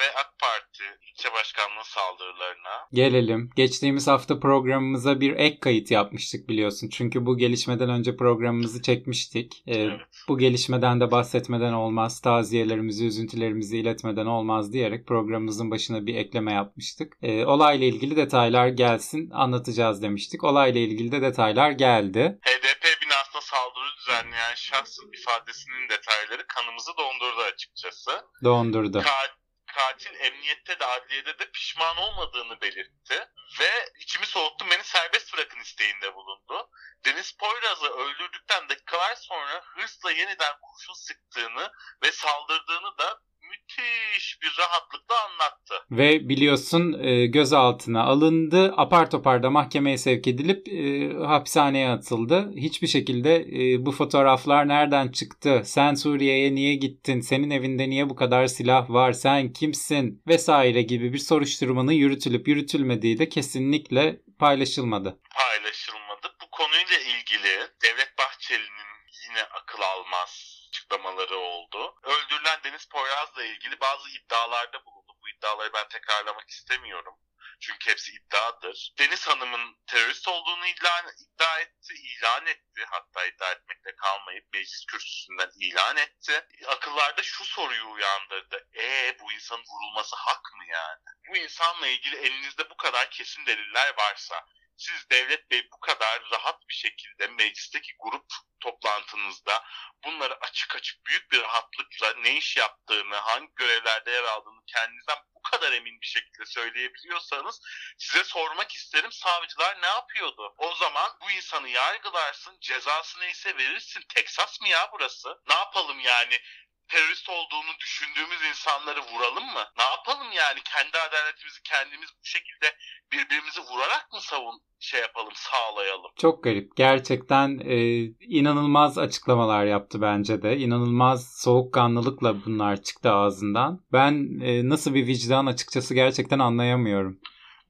ve AK Parti ilçe başkanlığı saldırılarına. Gelelim. Geçtiğimiz hafta programımıza bir ek kayıt yapmıştık biliyorsun. Çünkü bu gelişmeden önce programımızı çekmiştik. Ee, Evet. Bu gelişmeden de bahsetmeden olmaz, taziyelerimizi, üzüntülerimizi iletmeden olmaz diyerek programımızın başına bir ekleme yapmıştık. Ee, olayla ilgili detaylar gelsin anlatacağız demiştik. Olayla ilgili de detaylar geldi. HDP binasına saldırı düzenleyen şahsın ifadesinin detayları kanımızı dondurdu açıkçası. Dondurdu. Ka- katil emniyette de adliyede de pişman olmadığını belirtti ve içimi soğuttu beni serbest bırakın isteğinde bulundu. Deniz Poyraz'ı öldürdükten dakikalar sonra hırsla yeniden kurşun sıktığını ve saldırdığını da müthiş bir rahatlıkla anlattı. Ve biliyorsun e, gözaltına alındı. Apar topar da mahkemeye sevk edilip e, hapishaneye atıldı. Hiçbir şekilde e, bu fotoğraflar nereden çıktı? Sen Suriye'ye niye gittin? Senin evinde niye bu kadar silah var? Sen kimsin? Vesaire gibi bir soruşturmanın yürütülüp yürütülmediği de kesinlikle paylaşılmadı. Paylaşılmadı. Bu konuyla ilgili Devlet Bahçeli'nin yine akıl almaz açıklamaları oldu. Öldürülen Deniz Poyraz'la ilgili bazı iddialarda bulundu. Bu iddiaları ben tekrarlamak istemiyorum. Çünkü hepsi iddiadır. Deniz Hanım'ın terörist olduğunu ilan, iddia etti, ilan etti. Hatta iddia etmekle kalmayıp meclis kürsüsünden ilan etti. Akıllarda şu soruyu uyandırdı. Ee bu insanın vurulması hak mı yani? Bu insanla ilgili elinizde bu kadar kesin deliller varsa siz Devlet Bey bu kadar rahat bir şekilde meclisteki grup toplantınızda bunları açık açık büyük bir rahatlıkla ne iş yaptığını, hangi görevlerde yer aldığını kendinizden bu kadar emin bir şekilde söyleyebiliyorsanız size sormak isterim savcılar ne yapıyordu? O zaman bu insanı yargılarsın, cezası neyse verirsin. Teksas mı ya burası? Ne yapalım yani? Terörist olduğunu düşündüğümüz insanları vuralım mı? Ne yapalım yani? Kendi adaletimizi kendimiz bu şekilde birbirimizi vurarak mı savun şey yapalım, sağlayalım? Çok garip. Gerçekten e, inanılmaz açıklamalar yaptı bence de. İnanılmaz soğukkanlılıkla bunlar çıktı ağzından. Ben e, nasıl bir vicdan açıkçası gerçekten anlayamıyorum.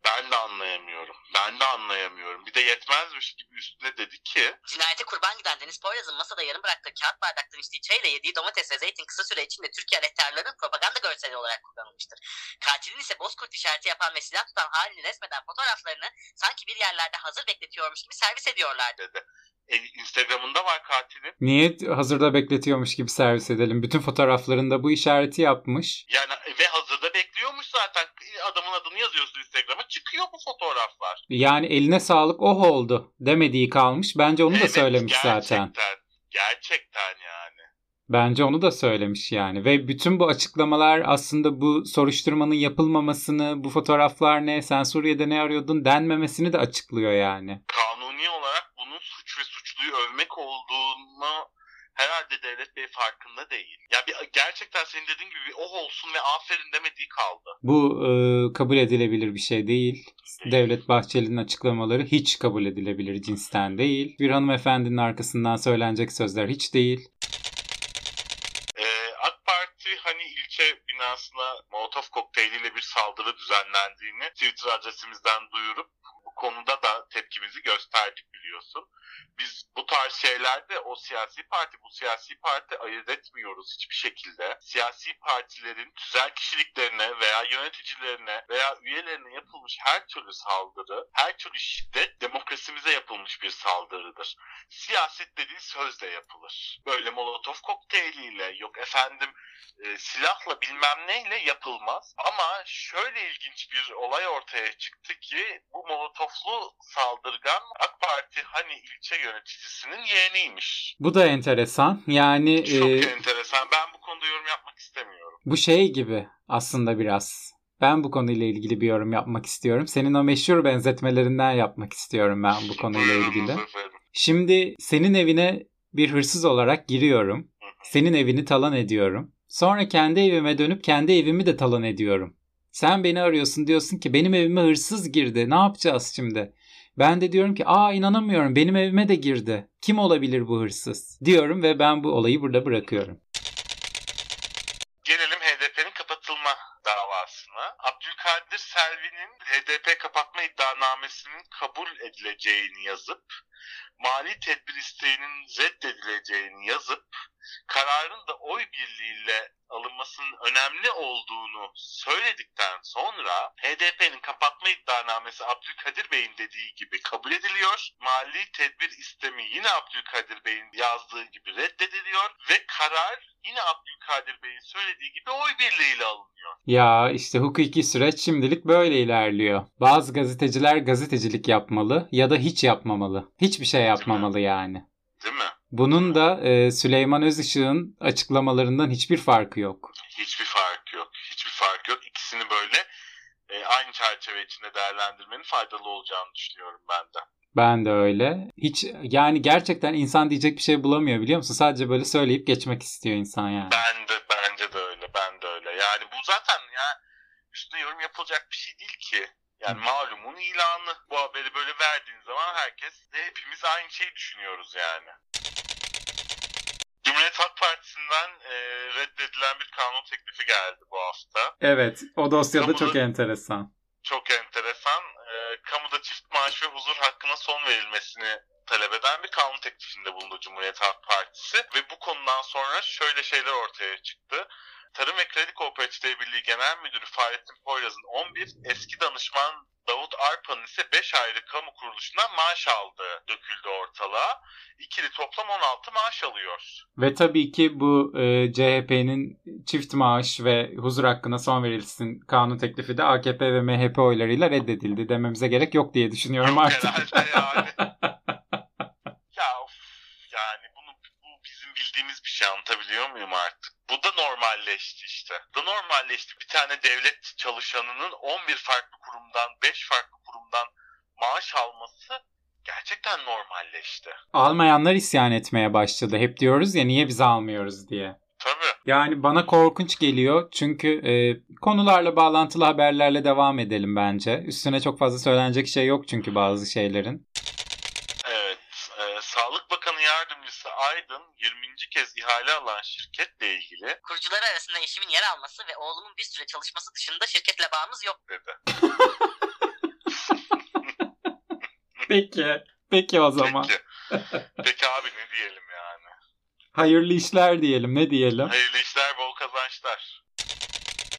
Ben de anlayamıyorum. Ben de anlayamıyorum. Bir de yetmezmiş gibi üstüne dedi ki Cinayete kurban giden Deniz Poyraz'ın masada yarım bıraktığı kağıt bardaktan içtiği çayla yediği domates ve zeytin kısa süre içinde Türkiye aleyhtarlarının propaganda görseli olarak kullanılmıştır. Katilin ise bozkurt işareti yapan ve silah tutan halini resmeden fotoğraflarını sanki bir yerlerde hazır bekletiyormuş gibi servis ediyorlardı. dedi. E, Instagram'ında var katilin. Niye hazırda bekletiyormuş gibi servis edelim? Bütün fotoğraflarında bu işareti yapmış. Yani ve hazırda bekliyormuş zaten. Adamın adını yazıyorsun Instagram'a çıkıyor bu fotoğraflar. Yani eline sağlık oh oldu demediği kalmış. Bence onu da Evet, söylemiş gerçekten, zaten. Gerçekten yani. Bence onu da söylemiş yani. Ve bütün bu açıklamalar aslında bu soruşturmanın yapılmamasını, bu fotoğraflar ne, sen Suriye'de ne arıyordun denmemesini de açıklıyor yani. Kanuni olarak bunun suç ve suçluyu övmek olduğunu herhalde Devlet Bey farkında değil. Ya bir, gerçekten senin dediğin gibi bir oh olsun ve aferin demediği kaldı. Bu e, kabul edilebilir bir şey değil. Devlet Bahçeli'nin açıklamaları hiç kabul edilebilir cinsten değil. Bir hanımefendinin arkasından söylenecek sözler hiç değil. Parti hani ilçe binasına Molotov kokteyliyle bir saldırı düzenlendiğini Twitter adresimizden duyurup konuda da tepki tepkimizi gösterdik biliyorsun. Biz bu tarz şeylerde o siyasi parti bu siyasi parti ayırt etmiyoruz hiçbir şekilde. Siyasi partilerin tüzel kişiliklerine veya yöneticilerine veya üyelerine yapılmış her türlü saldırı, her türlü şiddet demokrasimize yapılmış bir saldırıdır. Siyaset dediği sözle yapılır. Böyle molotof kokteyliyle yok efendim e, silahla bilmem neyle yapılmaz. Ama şöyle ilginç bir olay ortaya çıktı ki bu molotoflu saldırgan AK Parti hani ilçe yöneticisinin yeğeniymiş. Bu da enteresan. Yani Çok e, enteresan. Ben bu konuda yorum yapmak istemiyorum. bu şey gibi aslında biraz. Ben bu konuyla ilgili bir yorum yapmak istiyorum. Senin o meşhur benzetmelerinden yapmak istiyorum ben bu konuyla ilgili. Şimdi senin evine bir hırsız olarak giriyorum. Senin evini talan ediyorum. Sonra kendi evime dönüp kendi evimi de talan ediyorum. Sen beni arıyorsun diyorsun ki benim evime hırsız girdi. Ne yapacağız şimdi? Ben de diyorum ki aa inanamıyorum benim evime de girdi. Kim olabilir bu hırsız? Diyorum ve ben bu olayı burada bırakıyorum. Gelelim HDP'nin kapatılma davasına. Abdülkadir Selvi'nin HDP kapatma iddianamesinin kabul edileceğini yazıp mali tedbir isteğinin reddedileceğini yazıp kararın da oy birliğiyle alınmasının önemli olduğunu söyledikten sonra HDP'nin kapatma iddianamesi Abdülkadir Bey'in dediği gibi kabul ediliyor. Mali tedbir istemi yine Abdülkadir Bey'in yazdığı gibi reddediliyor ve karar yine Abdülkadir Bey'in söylediği gibi oy birliğiyle alınıyor. Ya işte hukuki süreç şimdilik böyle ilerliyor. Bazı gazeteciler gazetecilik yapmalı ya da hiç yapmamalı. Hiçbir şey yapmamalı yani. Değil mi? Bunun da e, Süleyman Özışık'ın açıklamalarından hiçbir farkı yok. Hiçbir fark yok. Hiçbir fark yok. İkisini böyle e, aynı çerçeve içinde değerlendirmenin faydalı olacağını düşünüyorum ben de. Ben de öyle. Hiç yani gerçekten insan diyecek bir şey bulamıyor biliyor musun? Sadece böyle söyleyip geçmek istiyor insan yani. Ben de bence de öyle. Ben de öyle. Yani bu zaten ya üstüne yorum yapılacak bir şey değil ki. Yani malumun ilanı. Bu haberi böyle verdiğin zaman herkes de hepimiz aynı şeyi düşünüyoruz yani. Cumhuriyet Halk Partisi'nden e, reddedilen bir kanun teklifi geldi bu hafta. Evet, o dosyada Kamuda- çok enteresan. çok enteresan. Ee, kamuda çift maaş ve huzur hakkına son verilmesini talep eden bir kanun teklifinde bulundu Cumhuriyet Halk Partisi. Ve bu konudan sonra şöyle şeyler ortaya çıktı. Tarım ve Kredi Kooperatifleri Birliği Genel Müdürü Fahrettin Poyraz'ın 11, eski danışman Davut Arpa'nın ise 5 ayrı kamu kuruluşundan maaş aldığı döküldü ortalığa. İkili toplam 16 maaş alıyor. Ve tabii ki bu e, CHP'nin çift maaş ve huzur hakkına son verilsin kanun teklifi de AKP ve MHP oylarıyla reddedildi dememize gerek yok diye düşünüyorum artık. herhalde yani. bildiğimiz bir şey anlatabiliyor muyum artık? Bu da normalleşti işte. Bu da normalleşti. Bir tane devlet çalışanının 11 farklı kurumdan, 5 farklı kurumdan maaş alması gerçekten normalleşti. Almayanlar isyan etmeye başladı. Hep diyoruz ya niye biz almıyoruz diye. Tabii. Yani bana korkunç geliyor çünkü e, konularla bağlantılı haberlerle devam edelim bence. Üstüne çok fazla söylenecek şey yok çünkü bazı şeylerin. Evet. e, Sağlık Bakanı Yardımcısı Aydın 20. kez ihale alan şirketle ilgili Kurucuları arasında eşimin yer alması ve oğlumun bir süre çalışması dışında şirketle bağımız yok. dedi. Peki. Peki o zaman. Peki. Peki abi ne diyelim yani? Hayırlı işler diyelim ne diyelim. Hayırlı işler, bol kazançlar.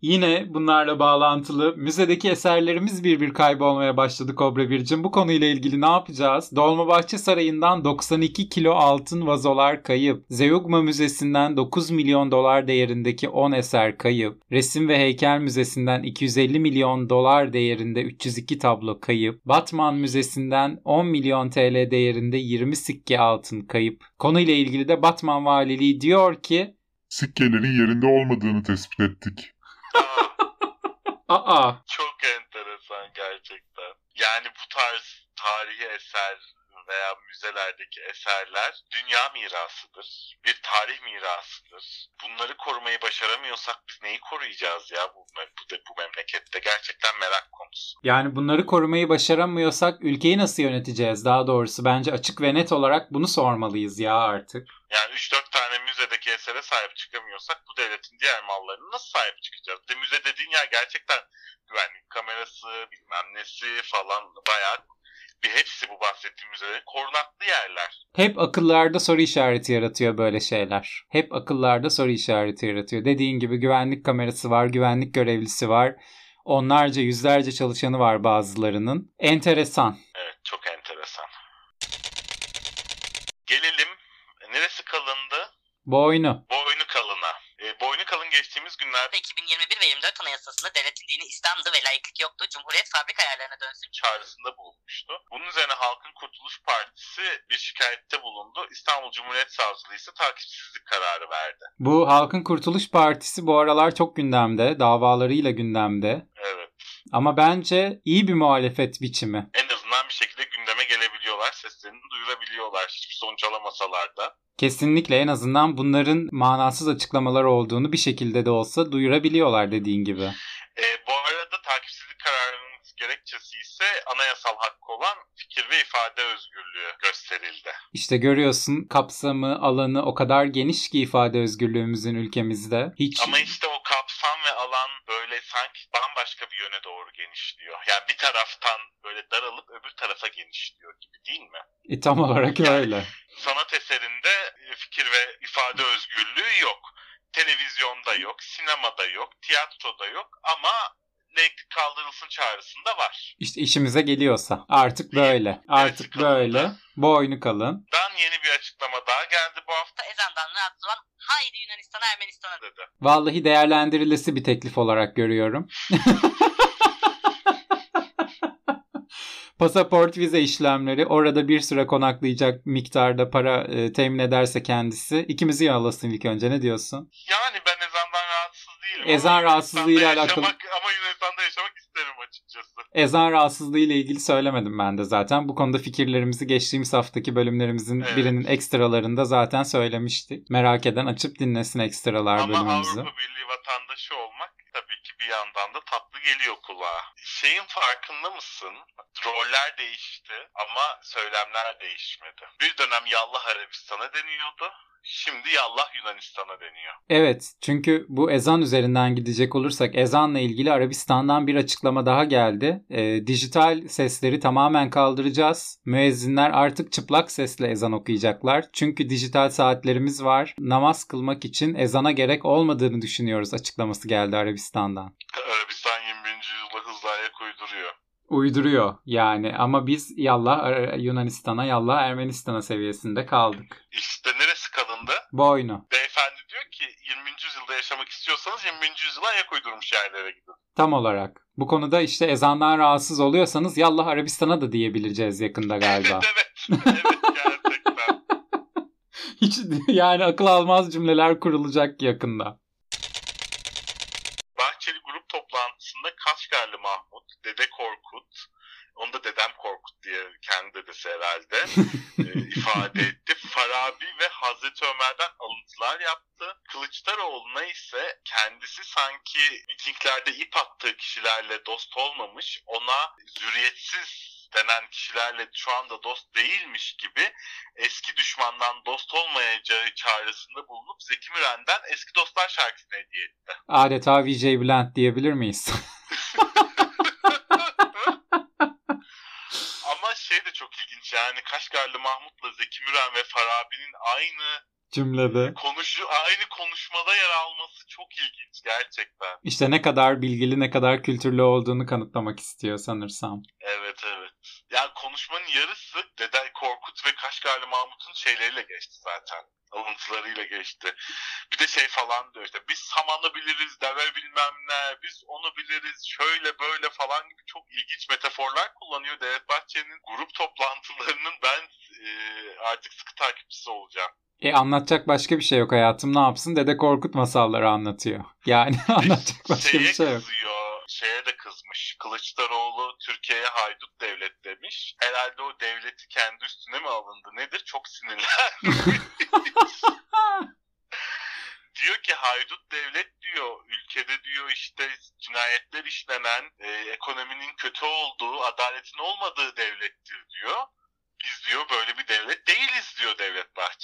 Yine bunlarla bağlantılı müzedeki eserlerimiz bir bir kaybolmaya başladı Kobra Bircim. Bu konuyla ilgili ne yapacağız? Dolmabahçe Sarayı'ndan 92 kilo altın vazolar kayıp. Zeugma Müzesi'nden 9 milyon dolar değerindeki 10 eser kayıp. Resim ve Heykel Müzesi'nden 250 milyon dolar değerinde 302 tablo kayıp. Batman Müzesi'nden 10 milyon TL değerinde 20 sikke altın kayıp. Konuyla ilgili de Batman Valiliği diyor ki Sikkelerin yerinde olmadığını tespit ettik. Aa, çok enteresan gerçekten. Yani bu tarz tarihi eser veya müzelerdeki eserler dünya mirasıdır. Bir tarih mirasıdır. Bunları korumayı başaramıyorsak biz neyi koruyacağız ya bu, bu, bu memlekette? Gerçekten merak konusu. Yani bunları korumayı başaramıyorsak ülkeyi nasıl yöneteceğiz daha doğrusu? Bence açık ve net olarak bunu sormalıyız ya artık. Yani 3-4 tane müzedeki esere sahip çıkamıyorsak bu devletin diğer mallarına nasıl sahip çıkacağız? De müze dediğin yer gerçekten güvenlik kamerası bilmem nesi falan bayağı hepsi bu bahsettiğimiz üzere korunaklı yerler. Hep akıllarda soru işareti yaratıyor böyle şeyler. Hep akıllarda soru işareti yaratıyor. Dediğin gibi güvenlik kamerası var, güvenlik görevlisi var. Onlarca, yüzlerce çalışanı var bazılarının. Enteresan. Evet çok enteresan. Gelelim neresi kalındı? Boynu. Boynu günlerde 2021 ve 24 Anayasası'nda devletin dini İslam'dı ve laiklik yoktu. Cumhuriyet fabrika ayarlarına dönsün. çağrısında bulunmuştu. Bunun üzerine Halkın Kurtuluş Partisi bir şikayette bulundu. İstanbul Cumhuriyet Savcılığı ise takipsizlik kararı verdi. Bu Halkın Kurtuluş Partisi bu aralar çok gündemde. Davalarıyla gündemde. Evet. Ama bence iyi bir muhalefet biçimi. En azından bir şekilde gündeme gelebiliyorlar. Seslerini duyurabiliyorlar. Hiçbir sonuç alamasalar da. Kesinlikle en azından bunların manasız açıklamalar olduğunu bir şekilde de olsa duyurabiliyorlar dediğin gibi. E, bu arada takipsizlik kararının gerekçesi ise anayasal hakkı olan fikir ve ifade özgürlüğü gösterildi. İşte görüyorsun kapsamı, alanı o kadar geniş ki ifade özgürlüğümüzün ülkemizde. Hiç Ama işte o kapsam ve alan böyle sanki bambaşka bir yöne doğru genişliyor. Yani bir taraftan böyle daralıp öbür tarafa genişliyor gibi değil mi? E, tam olarak öyle. sanat eserinde e, fikir ve ifade özgürlüğü yok. Televizyonda yok, sinemada yok, tiyatroda yok ama laiklik kaldırılsın çağrısında var. İşte işimize geliyorsa. Artık böyle. Artık böyle. Boynu kalın. Dan yeni bir açıklama daha geldi bu hafta Ezandan rahatsız olan haydi Yunanistan'a Ermenistan'a dedi. Vallahi değerlendirilesi bir teklif olarak görüyorum. Pasaport vize işlemleri orada bir süre konaklayacak miktarda para e, temin ederse kendisi. İkimizi yağlasın ilk önce ne diyorsun? Yani ben ezandan rahatsız değilim. Ezan rahatsızlığıyla alakalı- Ama Yunanistan'da yaşamak isterim açıkçası. Ezan rahatsızlığı ile ilgili söylemedim ben de zaten. Bu konuda fikirlerimizi geçtiğimiz haftaki bölümlerimizin Evet. birinin ekstralarında zaten söylemiştik. Merak eden açıp dinlesin ekstralar Ama bölümümüzü. Avrupa Birliği vatandaşı olmak tabii ki bir yandan da tatlı geliyor kulağa. Şeyin farkında mısın? Roller değişti ama söylemler değişmedi. Bir dönem Yallah Arabistan'a deniyordu. Şimdi Yallah Yunanistan'a deniyor. Evet çünkü bu ezan üzerinden gidecek olursak ezanla ilgili Arabistan'dan bir açıklama daha geldi. Ee, dijital sesleri tamamen kaldıracağız. Müezzinler artık çıplak sesle ezan okuyacaklar. Çünkü dijital saatlerimiz var. Namaz kılmak için ezana gerek olmadığını düşünüyoruz açıklaması geldi Arabistan'dan. Arabistan 21. yüzyılda hızla ayak uyduruyor. Uyduruyor yani ama biz yallah Yunanistan'a yallah Ermenistan'a seviyesinde kaldık. İşte Boynu. Beyefendi diyor ki 20. yüzyılda yaşamak istiyorsanız 20. yüzyıla ayak uydurmuş yerlere gidin. Tam olarak. Bu konuda işte ezandan rahatsız oluyorsanız yallah Arabistan'a da diyebileceğiz yakında galiba. Evet evet. evet gerçekten. Hiç yani akıl almaz cümleler kurulacak yakında. Bahçeli grup toplantısında Kaşgarlı Mahmut, Dede Korkut, onu da Dedem Korkut diye kendi dedesi herhalde e, ifade. Farabi ve Hazreti Ömer'den alıntılar yaptı. Kılıçdaroğlu'na ise kendisi sanki mitinglerde ip attığı kişilerle dost olmamış, ona zürriyetsiz denen kişilerle şu anda dost değilmiş gibi eski düşmandan dost olmayacağı çağrısında bulunup Zeki Müren'den Eski Dostlar şarkısını hediye etti. Adeta VJ Blunt diyebilir miyiz? Ama şey de çok ilginç yani Kaşgarlı Mahmut'la Zeki Müren ve Farabi'nin aynı Cümlede. konuşu aynı konuşmada yer alması çok ilginç gerçekten. İşte ne kadar bilgili ne kadar kültürlü olduğunu kanıtlamak istiyor sanırsam. Evet evet. Yani konuşmanın yarısı Dede Korkut ve Kaşgarlı Mahmut'un şeyleriyle geçti zaten. Alıntılarıyla geçti. Bir de şey falan diyor işte biz samanı biliriz, deve bilmem ne, biz onu biliriz, şöyle böyle falan gibi çok ilginç metaforlar kullanıyor Devlet Bahçeli'nin grup toplantılarının ben e, artık sıkı takipçisi olacağım. E anlatacak başka bir şey yok hayatım ne yapsın? Dede Korkut masalları anlatıyor. Yani anlatacak başka Şeye bir şey yok. kızıyor, şeye de kızmış. Kılıçdaroğlu Türkiye'ye haydut devlet demiş. Herhalde o devleti kendi üstüne mi alındı nedir? Çok sinirlenmiş. diyor ki haydut devlet diyor ülkede diyor işte cinayetler işlenen e, ekonominin kötü olduğu adaletin olmadığı devlettir diyor. Biz diyor böyle bir devlet değiliz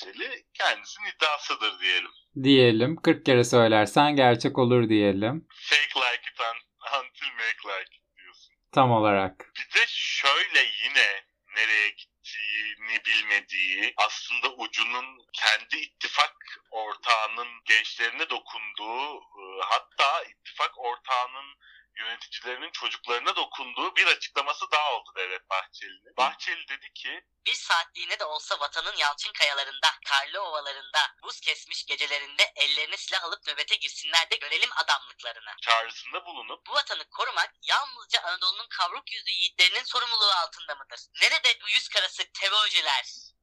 Bahçeli. Kendisinin iddiasıdır diyelim. Diyelim 40 kere söylersen gerçek olur diyelim. Fake like it un- until make like it diyorsun. Tam olarak. Bir de şöyle yine nereye gittiğini bilmediği, aslında ucunun kendi ittifak ortağının gençlerine dokunduğu, e, hatta ittifak ortağının yöneticilerinin çocuklarına dokunduğu bir açıklaması daha oldu Devlet Bahçeli'nin. Bahçeli dedi ki Bir saatliğine de olsa vatanın yalçın kayalarında, karlı ovalarında, buz kesmiş gecelerinde ellerine silah alıp nöbete girsinler de görelim adamlıklarını. çağrısında bulunup Bu vatanı korumak yalnızca Anadolu'nun kavruk yüzlü yiğitlerinin sorumluluğu altında mıdır? Nerede bu yüz karası terörcüler?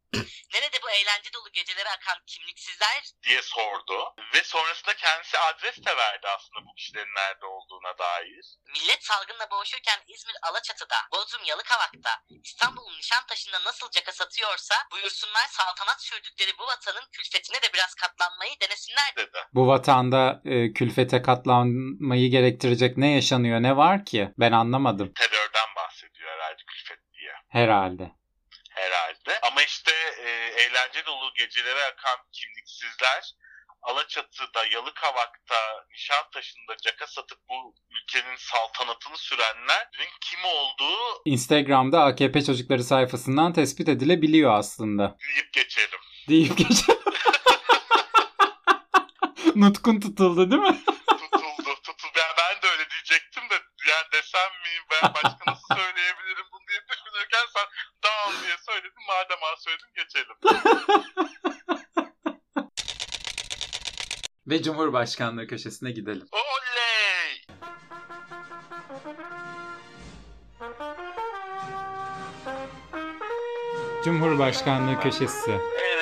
Nerede bu eğlence dolu gecelere akan kimliksizler? diye sordu. Ve sonrasında kendisi adres de verdi aslında bu kişilerin nerede olduğuna dair. Millet salgınla boğuşurken İzmir Alaçatı'da, Bodrum Yalıkavak'ta, İstanbul Nişantaşı'nda nasıl caka satıyorsa buyursunlar saltanat sürdükleri bu vatanın külfetine de biraz katlanmayı denesinler. dedi. Bu vatanda e, külfete katlanmayı gerektirecek ne yaşanıyor ne var ki? Ben anlamadım. Terörden bahsediyor herhalde külfet diye. Herhalde. Herhalde. Ama işte e, eğlence dolu gecelere akan kimliksizler Alaçatı'da, Yalıkavak'ta, Nişantaşı'nda caka satıp bu ülkenin saltanatını sürenlerin kim olduğu Instagram'da AKP çocukları sayfasından tespit edilebiliyor aslında. deyip geçelim. Deyip geçelim. Nutkun tutuldu değil mi? Tutuldu, tutuldu. Yani ben de öyle diyecektim de yani desem mi ben başka nasıl söyleyebilirim Madem ha söyledin geçelim. Ve Cumhurbaşkanlığı köşesine gidelim. Oley! Cumhurbaşkanlığı köşesi. Evet.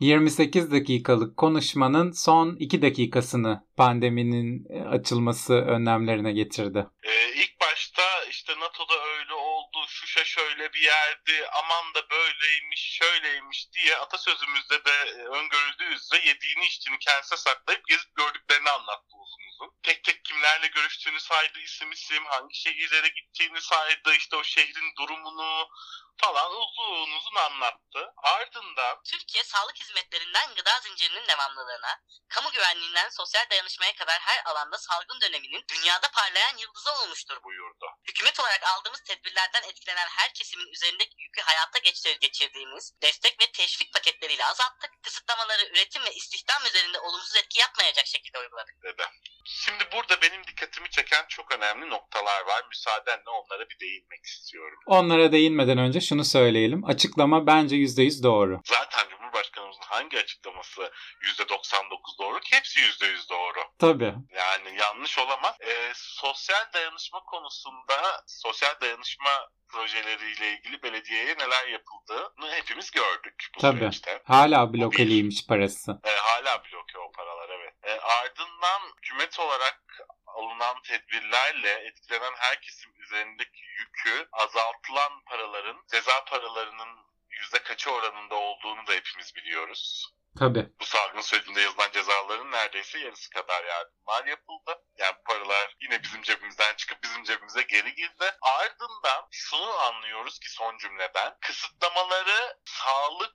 28 dakikalık konuşmanın son 2 dakikasını pandeminin e, açılması önlemlerine getirdi. Ee, ilk başta işte NATO'da öyle oldu, Şuşa şöyle bir yerdi, aman da böyleymiş, şöyleymiş diye atasözümüzde de e, öngörüldüğü üzere yediğini içtiğini kendisine saklayıp gezip gördüklerini anlattı uzun uzun. Tek tek kimlerle görüştüğünü saydı, isim isim, hangi şehirlere gittiğini saydı, işte o şehrin durumunu falan uzun uzun anlattı. Türkiye sağlık hizmetlerinden gıda zincirinin devamlılığına, kamu güvenliğinden sosyal dayanışmaya kadar her alanda salgın döneminin dünyada parlayan yıldızı olmuştur. buyurdu. Hükümet olarak aldığımız tedbirlerden etkilenen her kesimin üzerindeki yükü hayata geçir geçirdiğimiz destek ve teşvik paketleriyle azalttık. Kısıtlamaları üretim ve istihdam üzerinde olumsuz etki yapmayacak şekilde uyguladık. dedi. Şimdi burada benim dikkatimi çeken çok önemli noktalar var. Müsaadenle onlara bir değinmek istiyorum. Onlara değinmeden önce şunu söyleyelim. Açıklama bence %100 doğru. Zaten Cumhurbaşkanımızın hangi açıklaması %99 doğru ki hepsi %100 doğru. Tabii. Yani yanlış olamaz. Ee, sosyal dayanışma konusunda sosyal dayanışma projeleriyle ilgili belediyeye neler yapıldığını hepimiz gördük bu Tabii. süreçte. Hala blokeliymiş parası. E, hala bloke o paralar evet. E, ardından hükümet olarak alınan tedbirlerle etkilenen herkesin üzerindeki yükü azaltılan paraların ceza paralarının yüzde kaçı oranında olduğunu da hepimiz biliyoruz. Tabii. Bu salgın sürecinde yazılan cezaların neredeyse yarısı kadar yardımlar yapıldı. Yani paralar yine bizim cebimizden çıkıp bizim cebimize geri girdi. Ardından şunu anlıyoruz ki son cümleden kısıtlamaları sağlık,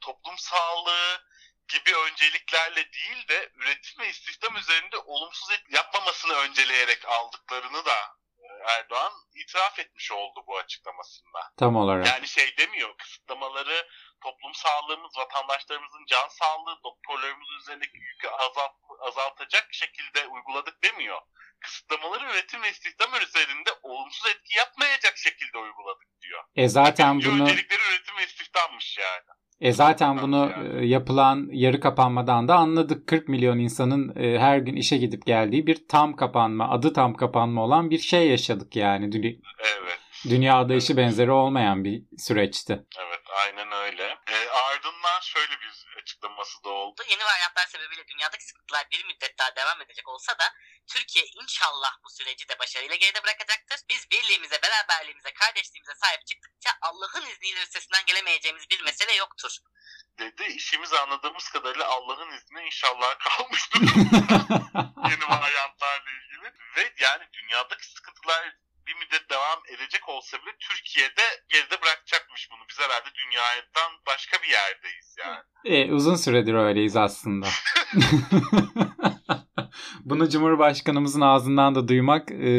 toplum sağlığı gibi önceliklerle değil de üretim ve istihdam üzerinde olumsuz et yapmamasını önceleyerek aldıklarını da Erdoğan itiraf etmiş oldu bu açıklamasında. Tam olarak. Yani şey demiyor kısıtlamaları toplum sağlığımız, vatandaşlarımızın can sağlığı, doktorlarımızın üzerindeki yükü azalt, azaltacak şekilde uyguladık demiyor. Kısıtlamaları üretim ve istihdam üzerinde olumsuz etki yapmayacak şekilde uyguladık diyor. E zaten Birinci bunu öncelikleri üretim ve istihdammış yani. E zaten bunu Yani. e, yapılan yarı kapanmadan da anladık. 40 milyon insanın e, her gün işe gidip geldiği bir tam kapanma, adı tam kapanma olan bir şey yaşadık yani. Evet. Dünyada işi benzeri olmayan bir süreçti. Evet aynen öyle. E, ardından şöyle bir açıklaması da oldu. Yeni varyantlar sebebiyle dünyadaki sıkıntılar bir müddet daha devam edecek olsa da Türkiye inşallah bu süreci de başarıyla geride bırakacaktır. Biz birliğimize, beraberliğimize, kardeşliğimize sahip çıktıkça Allah'ın izniyle üstesinden gelemeyeceğimiz bir mesele yoktur. Dedi işimiz anladığımız kadarıyla Allah'ın izniyle inşallah kalmıştır. yeni varyantlarla ilgili. Ve yani dünyadaki sıkıntılar bir müddet devam edecek olsa bile Türkiye'de geride bırakacakmış bunu. Biz herhalde dünyadan başka bir yerdeyiz yani. E, uzun süredir öyleyiz aslında. Bunu Cumhurbaşkanımızın ağzından da duymak e,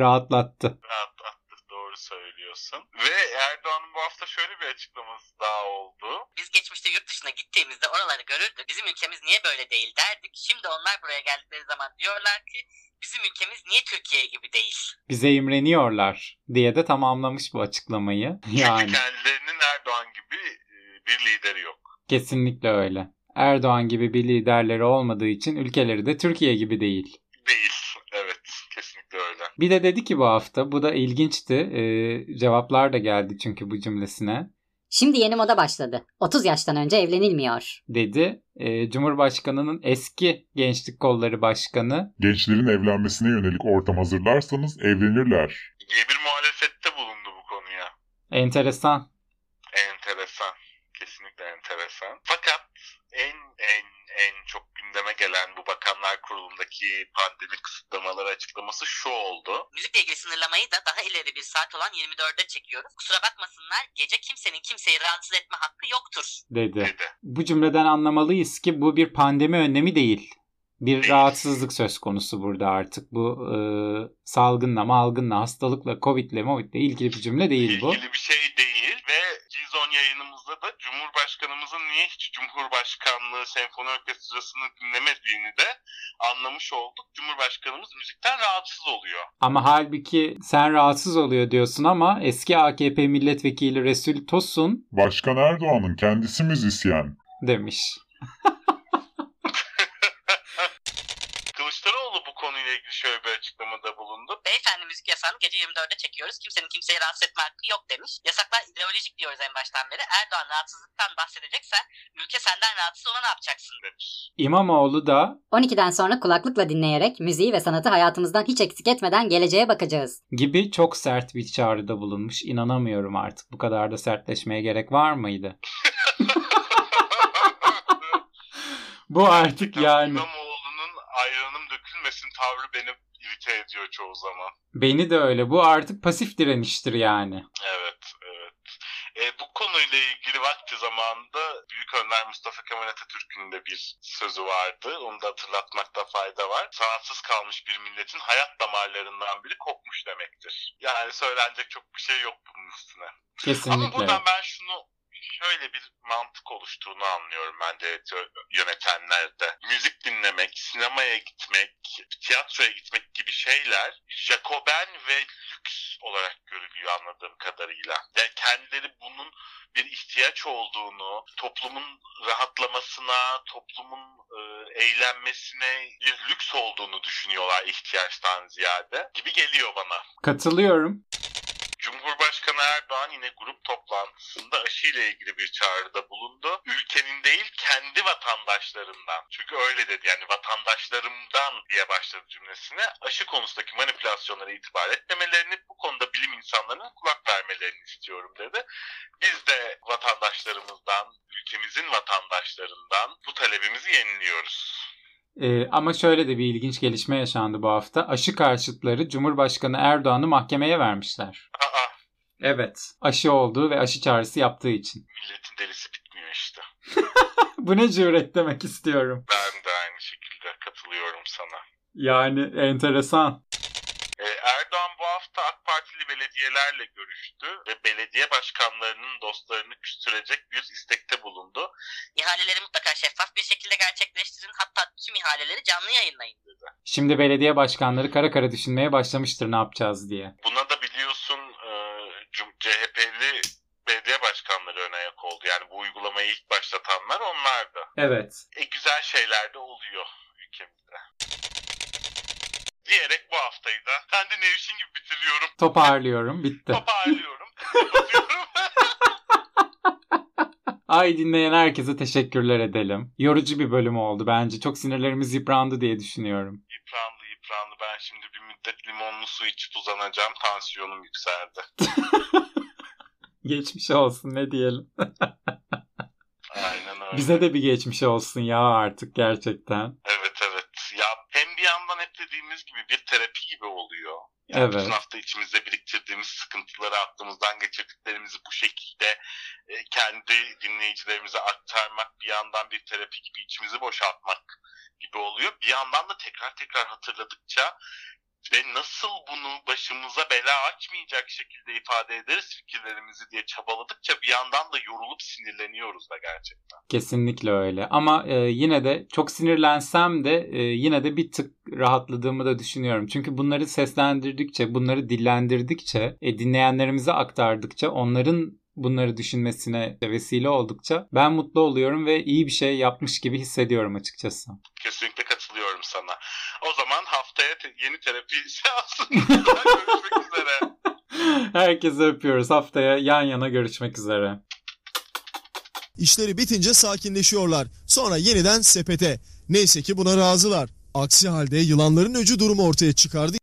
rahatlattı. Rahatlattı doğru söylüyorsun. Ve Erdoğan'ın bu hafta şöyle bir açıklaması daha oldu. Biz geçmişte yurt dışına gittiğimizde oraları görürdük. Bizim ülkemiz niye böyle değil derdik. Şimdi onlar buraya geldikleri zaman diyorlar ki bizim ülkemiz niye Türkiye gibi değil. Bize imreniyorlar diye de tamamlamış bu açıklamayı. Yani Çünkü kendilerinin Erdoğan gibi e, bir lideri yok. kesinlikle öyle. Erdoğan gibi bir liderleri olmadığı için ülkeleri de Türkiye gibi değil. Değil. Evet kesinlikle öyle. Bir de dedi ki bu hafta, bu da ilginçti. Ee, cevaplar da geldi çünkü bu cümlesine. Şimdi yeni moda başladı. 30 yaştan önce evlenilmiyor. Dedi. Ee, Cumhurbaşkanının eski Gençlik Kolları Başkanı Gençlerin evlenmesine yönelik ortam hazırlarsanız evlenirler. diye bir muhalefette bulundu bu konuya. Enteresan. Kesinlikle enteresan. Fakat en en en çok gündeme gelen bu kurulundaki pandemi kısıtlamaları açıklaması şu oldu. Müzikle ilgili sınırlamayı da daha ileri bir saat olan 24'e çekiyoruz. Kusura bakmasınlar gece kimsenin kimseyi rahatsız etme hakkı yoktur. Dedi. Dedi. Bu cümleden anlamalıyız ki bu bir pandemi önlemi değil. Bir Değil. rahatsızlık söz konusu burada artık. Bu e, salgınla, malgınla, hastalıkla, covidle, movidle ilgili bir cümle değil bu. İlgili bir şey değil ve Gizon yayınımızda da Cumhurbaşkanımızın niye hiç Cumhurbaşkanlığı senfoni orkestrasını dinlemediğini de anlamış olduk. Cumhurbaşkanımız müzikten rahatsız oluyor. Ama halbuki sen rahatsız oluyor diyorsun ama eski AKP milletvekili Resul Tosun Başkan Erdoğan'ın kendisi müzisyen. demiş. Kılıçdaroğlu bu konuyla ilgili şöyle bir açıklamada bulundu. Beyefendi müzik yasağını gece 24'e çekiyoruz. Kimsenin kimseyi rahatsız etme hakkı yok demiş. Yasaklar ideolojik diyoruz en baştan beri. Erdoğan rahatsızlıktan bahsedecekse ülke senden rahatsız ona ne yapacaksın demiş. İmamoğlu da 12'den sonra kulaklıkla dinleyerek müziği ve sanatı hayatımızdan hiç eksik etmeden geleceğe bakacağız. gibi çok sert bir çağrıda bulunmuş. İnanamıyorum artık. Bu kadar da sertleşmeye gerek var mıydı? Bu artık yani. İmamoğlu'nun Beni de öyle. Bu artık pasif direniştir yani. Evet, evet. E, bu konuyla ilgili vakti zamanında Büyük Önder Mustafa Kemal Atatürk'ün de bir sözü vardı. Onu da hatırlatmakta fayda var. Sanatsız kalmış bir milletin hayat damarlarından biri kopmuş demektir. Yani söylenecek çok bir şey yok bunun üstüne. Ama Kesinlikle. buradan ben şunu şöyle bir oluştuğunu anlıyorum bence yönetenlerde. Müzik dinlemek, sinemaya gitmek, tiyatroya gitmek gibi şeyler Jacoben ve lüks olarak görülüyor anladığım kadarıyla. Yani kendileri bunun bir ihtiyaç olduğunu, toplumun rahatlamasına, toplumun e, eğlenmesine bir lüks olduğunu düşünüyorlar ihtiyaçtan ziyade gibi geliyor bana. Katılıyorum. Cumhurbaşkanı Erdoğan yine grup toplantısında aşı ile ilgili bir çağrıda bulundu. Ülkenin değil kendi vatandaşlarından. Çünkü öyle dedi yani vatandaşlarımdan diye başladı cümlesine. Aşı konusundaki manipülasyonlara itibar etmemelerini, bu konuda bilim insanlarının kulak vermelerini istiyorum dedi. Biz de vatandaşlarımızdan, ülkemizin vatandaşlarından bu talebimizi yeniliyoruz. Ee, ama şöyle de bir ilginç gelişme yaşandı bu hafta. Aşı karşıtları Cumhurbaşkanı Erdoğan'ı mahkemeye vermişler. Evet. Aşı olduğu ve aşı çağrısı yaptığı için. milletin delisi bitmiyor işte. Bu ne cüret demek istiyorum. Ben de aynı şekilde katılıyorum sana. Yani enteresan. Ee, Erdoğan bu hafta AK Partili belediyelerle görüştü ve belediye başkanlarının dostlarını küstürecek bir istekte bulundu. İhaleleri mutlaka şeffaf bir şekilde gerçekleştirin. Hatta tüm ihaleleri canlı yayınlayın. Şimdi belediye başkanları kara kara düşünmeye başlamıştır ne yapacağız diye. Buna da biliyorsun e, Cum- CHP'li belediye başkanları ön ayak oldu. Yani bu uygulamayı ilk başlatanlar onlardı. Evet. E, güzel şeyler de oluyor ülkemizde. Diyerek bu haftayı da ben de Nevşin gibi bitiriyorum. Toparlıyorum. Bitti. Toparlıyorum. Ay dinleyen herkese teşekkürler edelim. Yorucu bir bölüm oldu bence. Çok sinirlerimiz yıprandı diye düşünüyorum. yıprandı yıprandı. Ben şimdi bir müddet limonlu su içip uzanacağım. Tansiyonum yükseldi. Geçmiş olsun ne diyelim. Aynen öyle. Bize de bir geçmiş olsun ya artık gerçekten. Evet evet. Ya hem bir yandan hep dediğimiz gibi bir terapi gibi oluyor. Yani Evet. Bütün hafta içimizde biriktirdiğimiz sıkıntıları aklımızdan geçirdiklerimizi bu şekilde e, kendi dinleyicilerimize aktarmak bir yandan bir terapi gibi içimizi boşaltmak gibi oluyor. Bir yandan da tekrar tekrar hatırladıkça ve nasıl bunu başımıza bela açmayacak şekilde ifade ederiz fikirlerimizi diye çabaladıkça bir yandan da yorulup sinirleniyoruz da gerçekten. Kesinlikle öyle. Ama e, yine de çok sinirlensem de e, yine de bir tık rahatladığımı da düşünüyorum. Çünkü bunları seslendirdikçe, bunları dillendirdikçe, e, dinleyenlerimize aktardıkça, onların bunları düşünmesine vesile oldukça ben mutlu oluyorum ve iyi bir şey yapmış gibi hissediyorum açıkçası. Kesinlikle katılıyorum sana. O zaman te- yeni terapi seansında görüşmek üzere. Herkese öpüyoruz. Haftaya yan yana görüşmek üzere. İşleri bitince sakinleşiyorlar. Sonra yeniden sepete. Neyse ki buna razılar. Aksi halde yılanların öcü durumu ortaya çıkardı.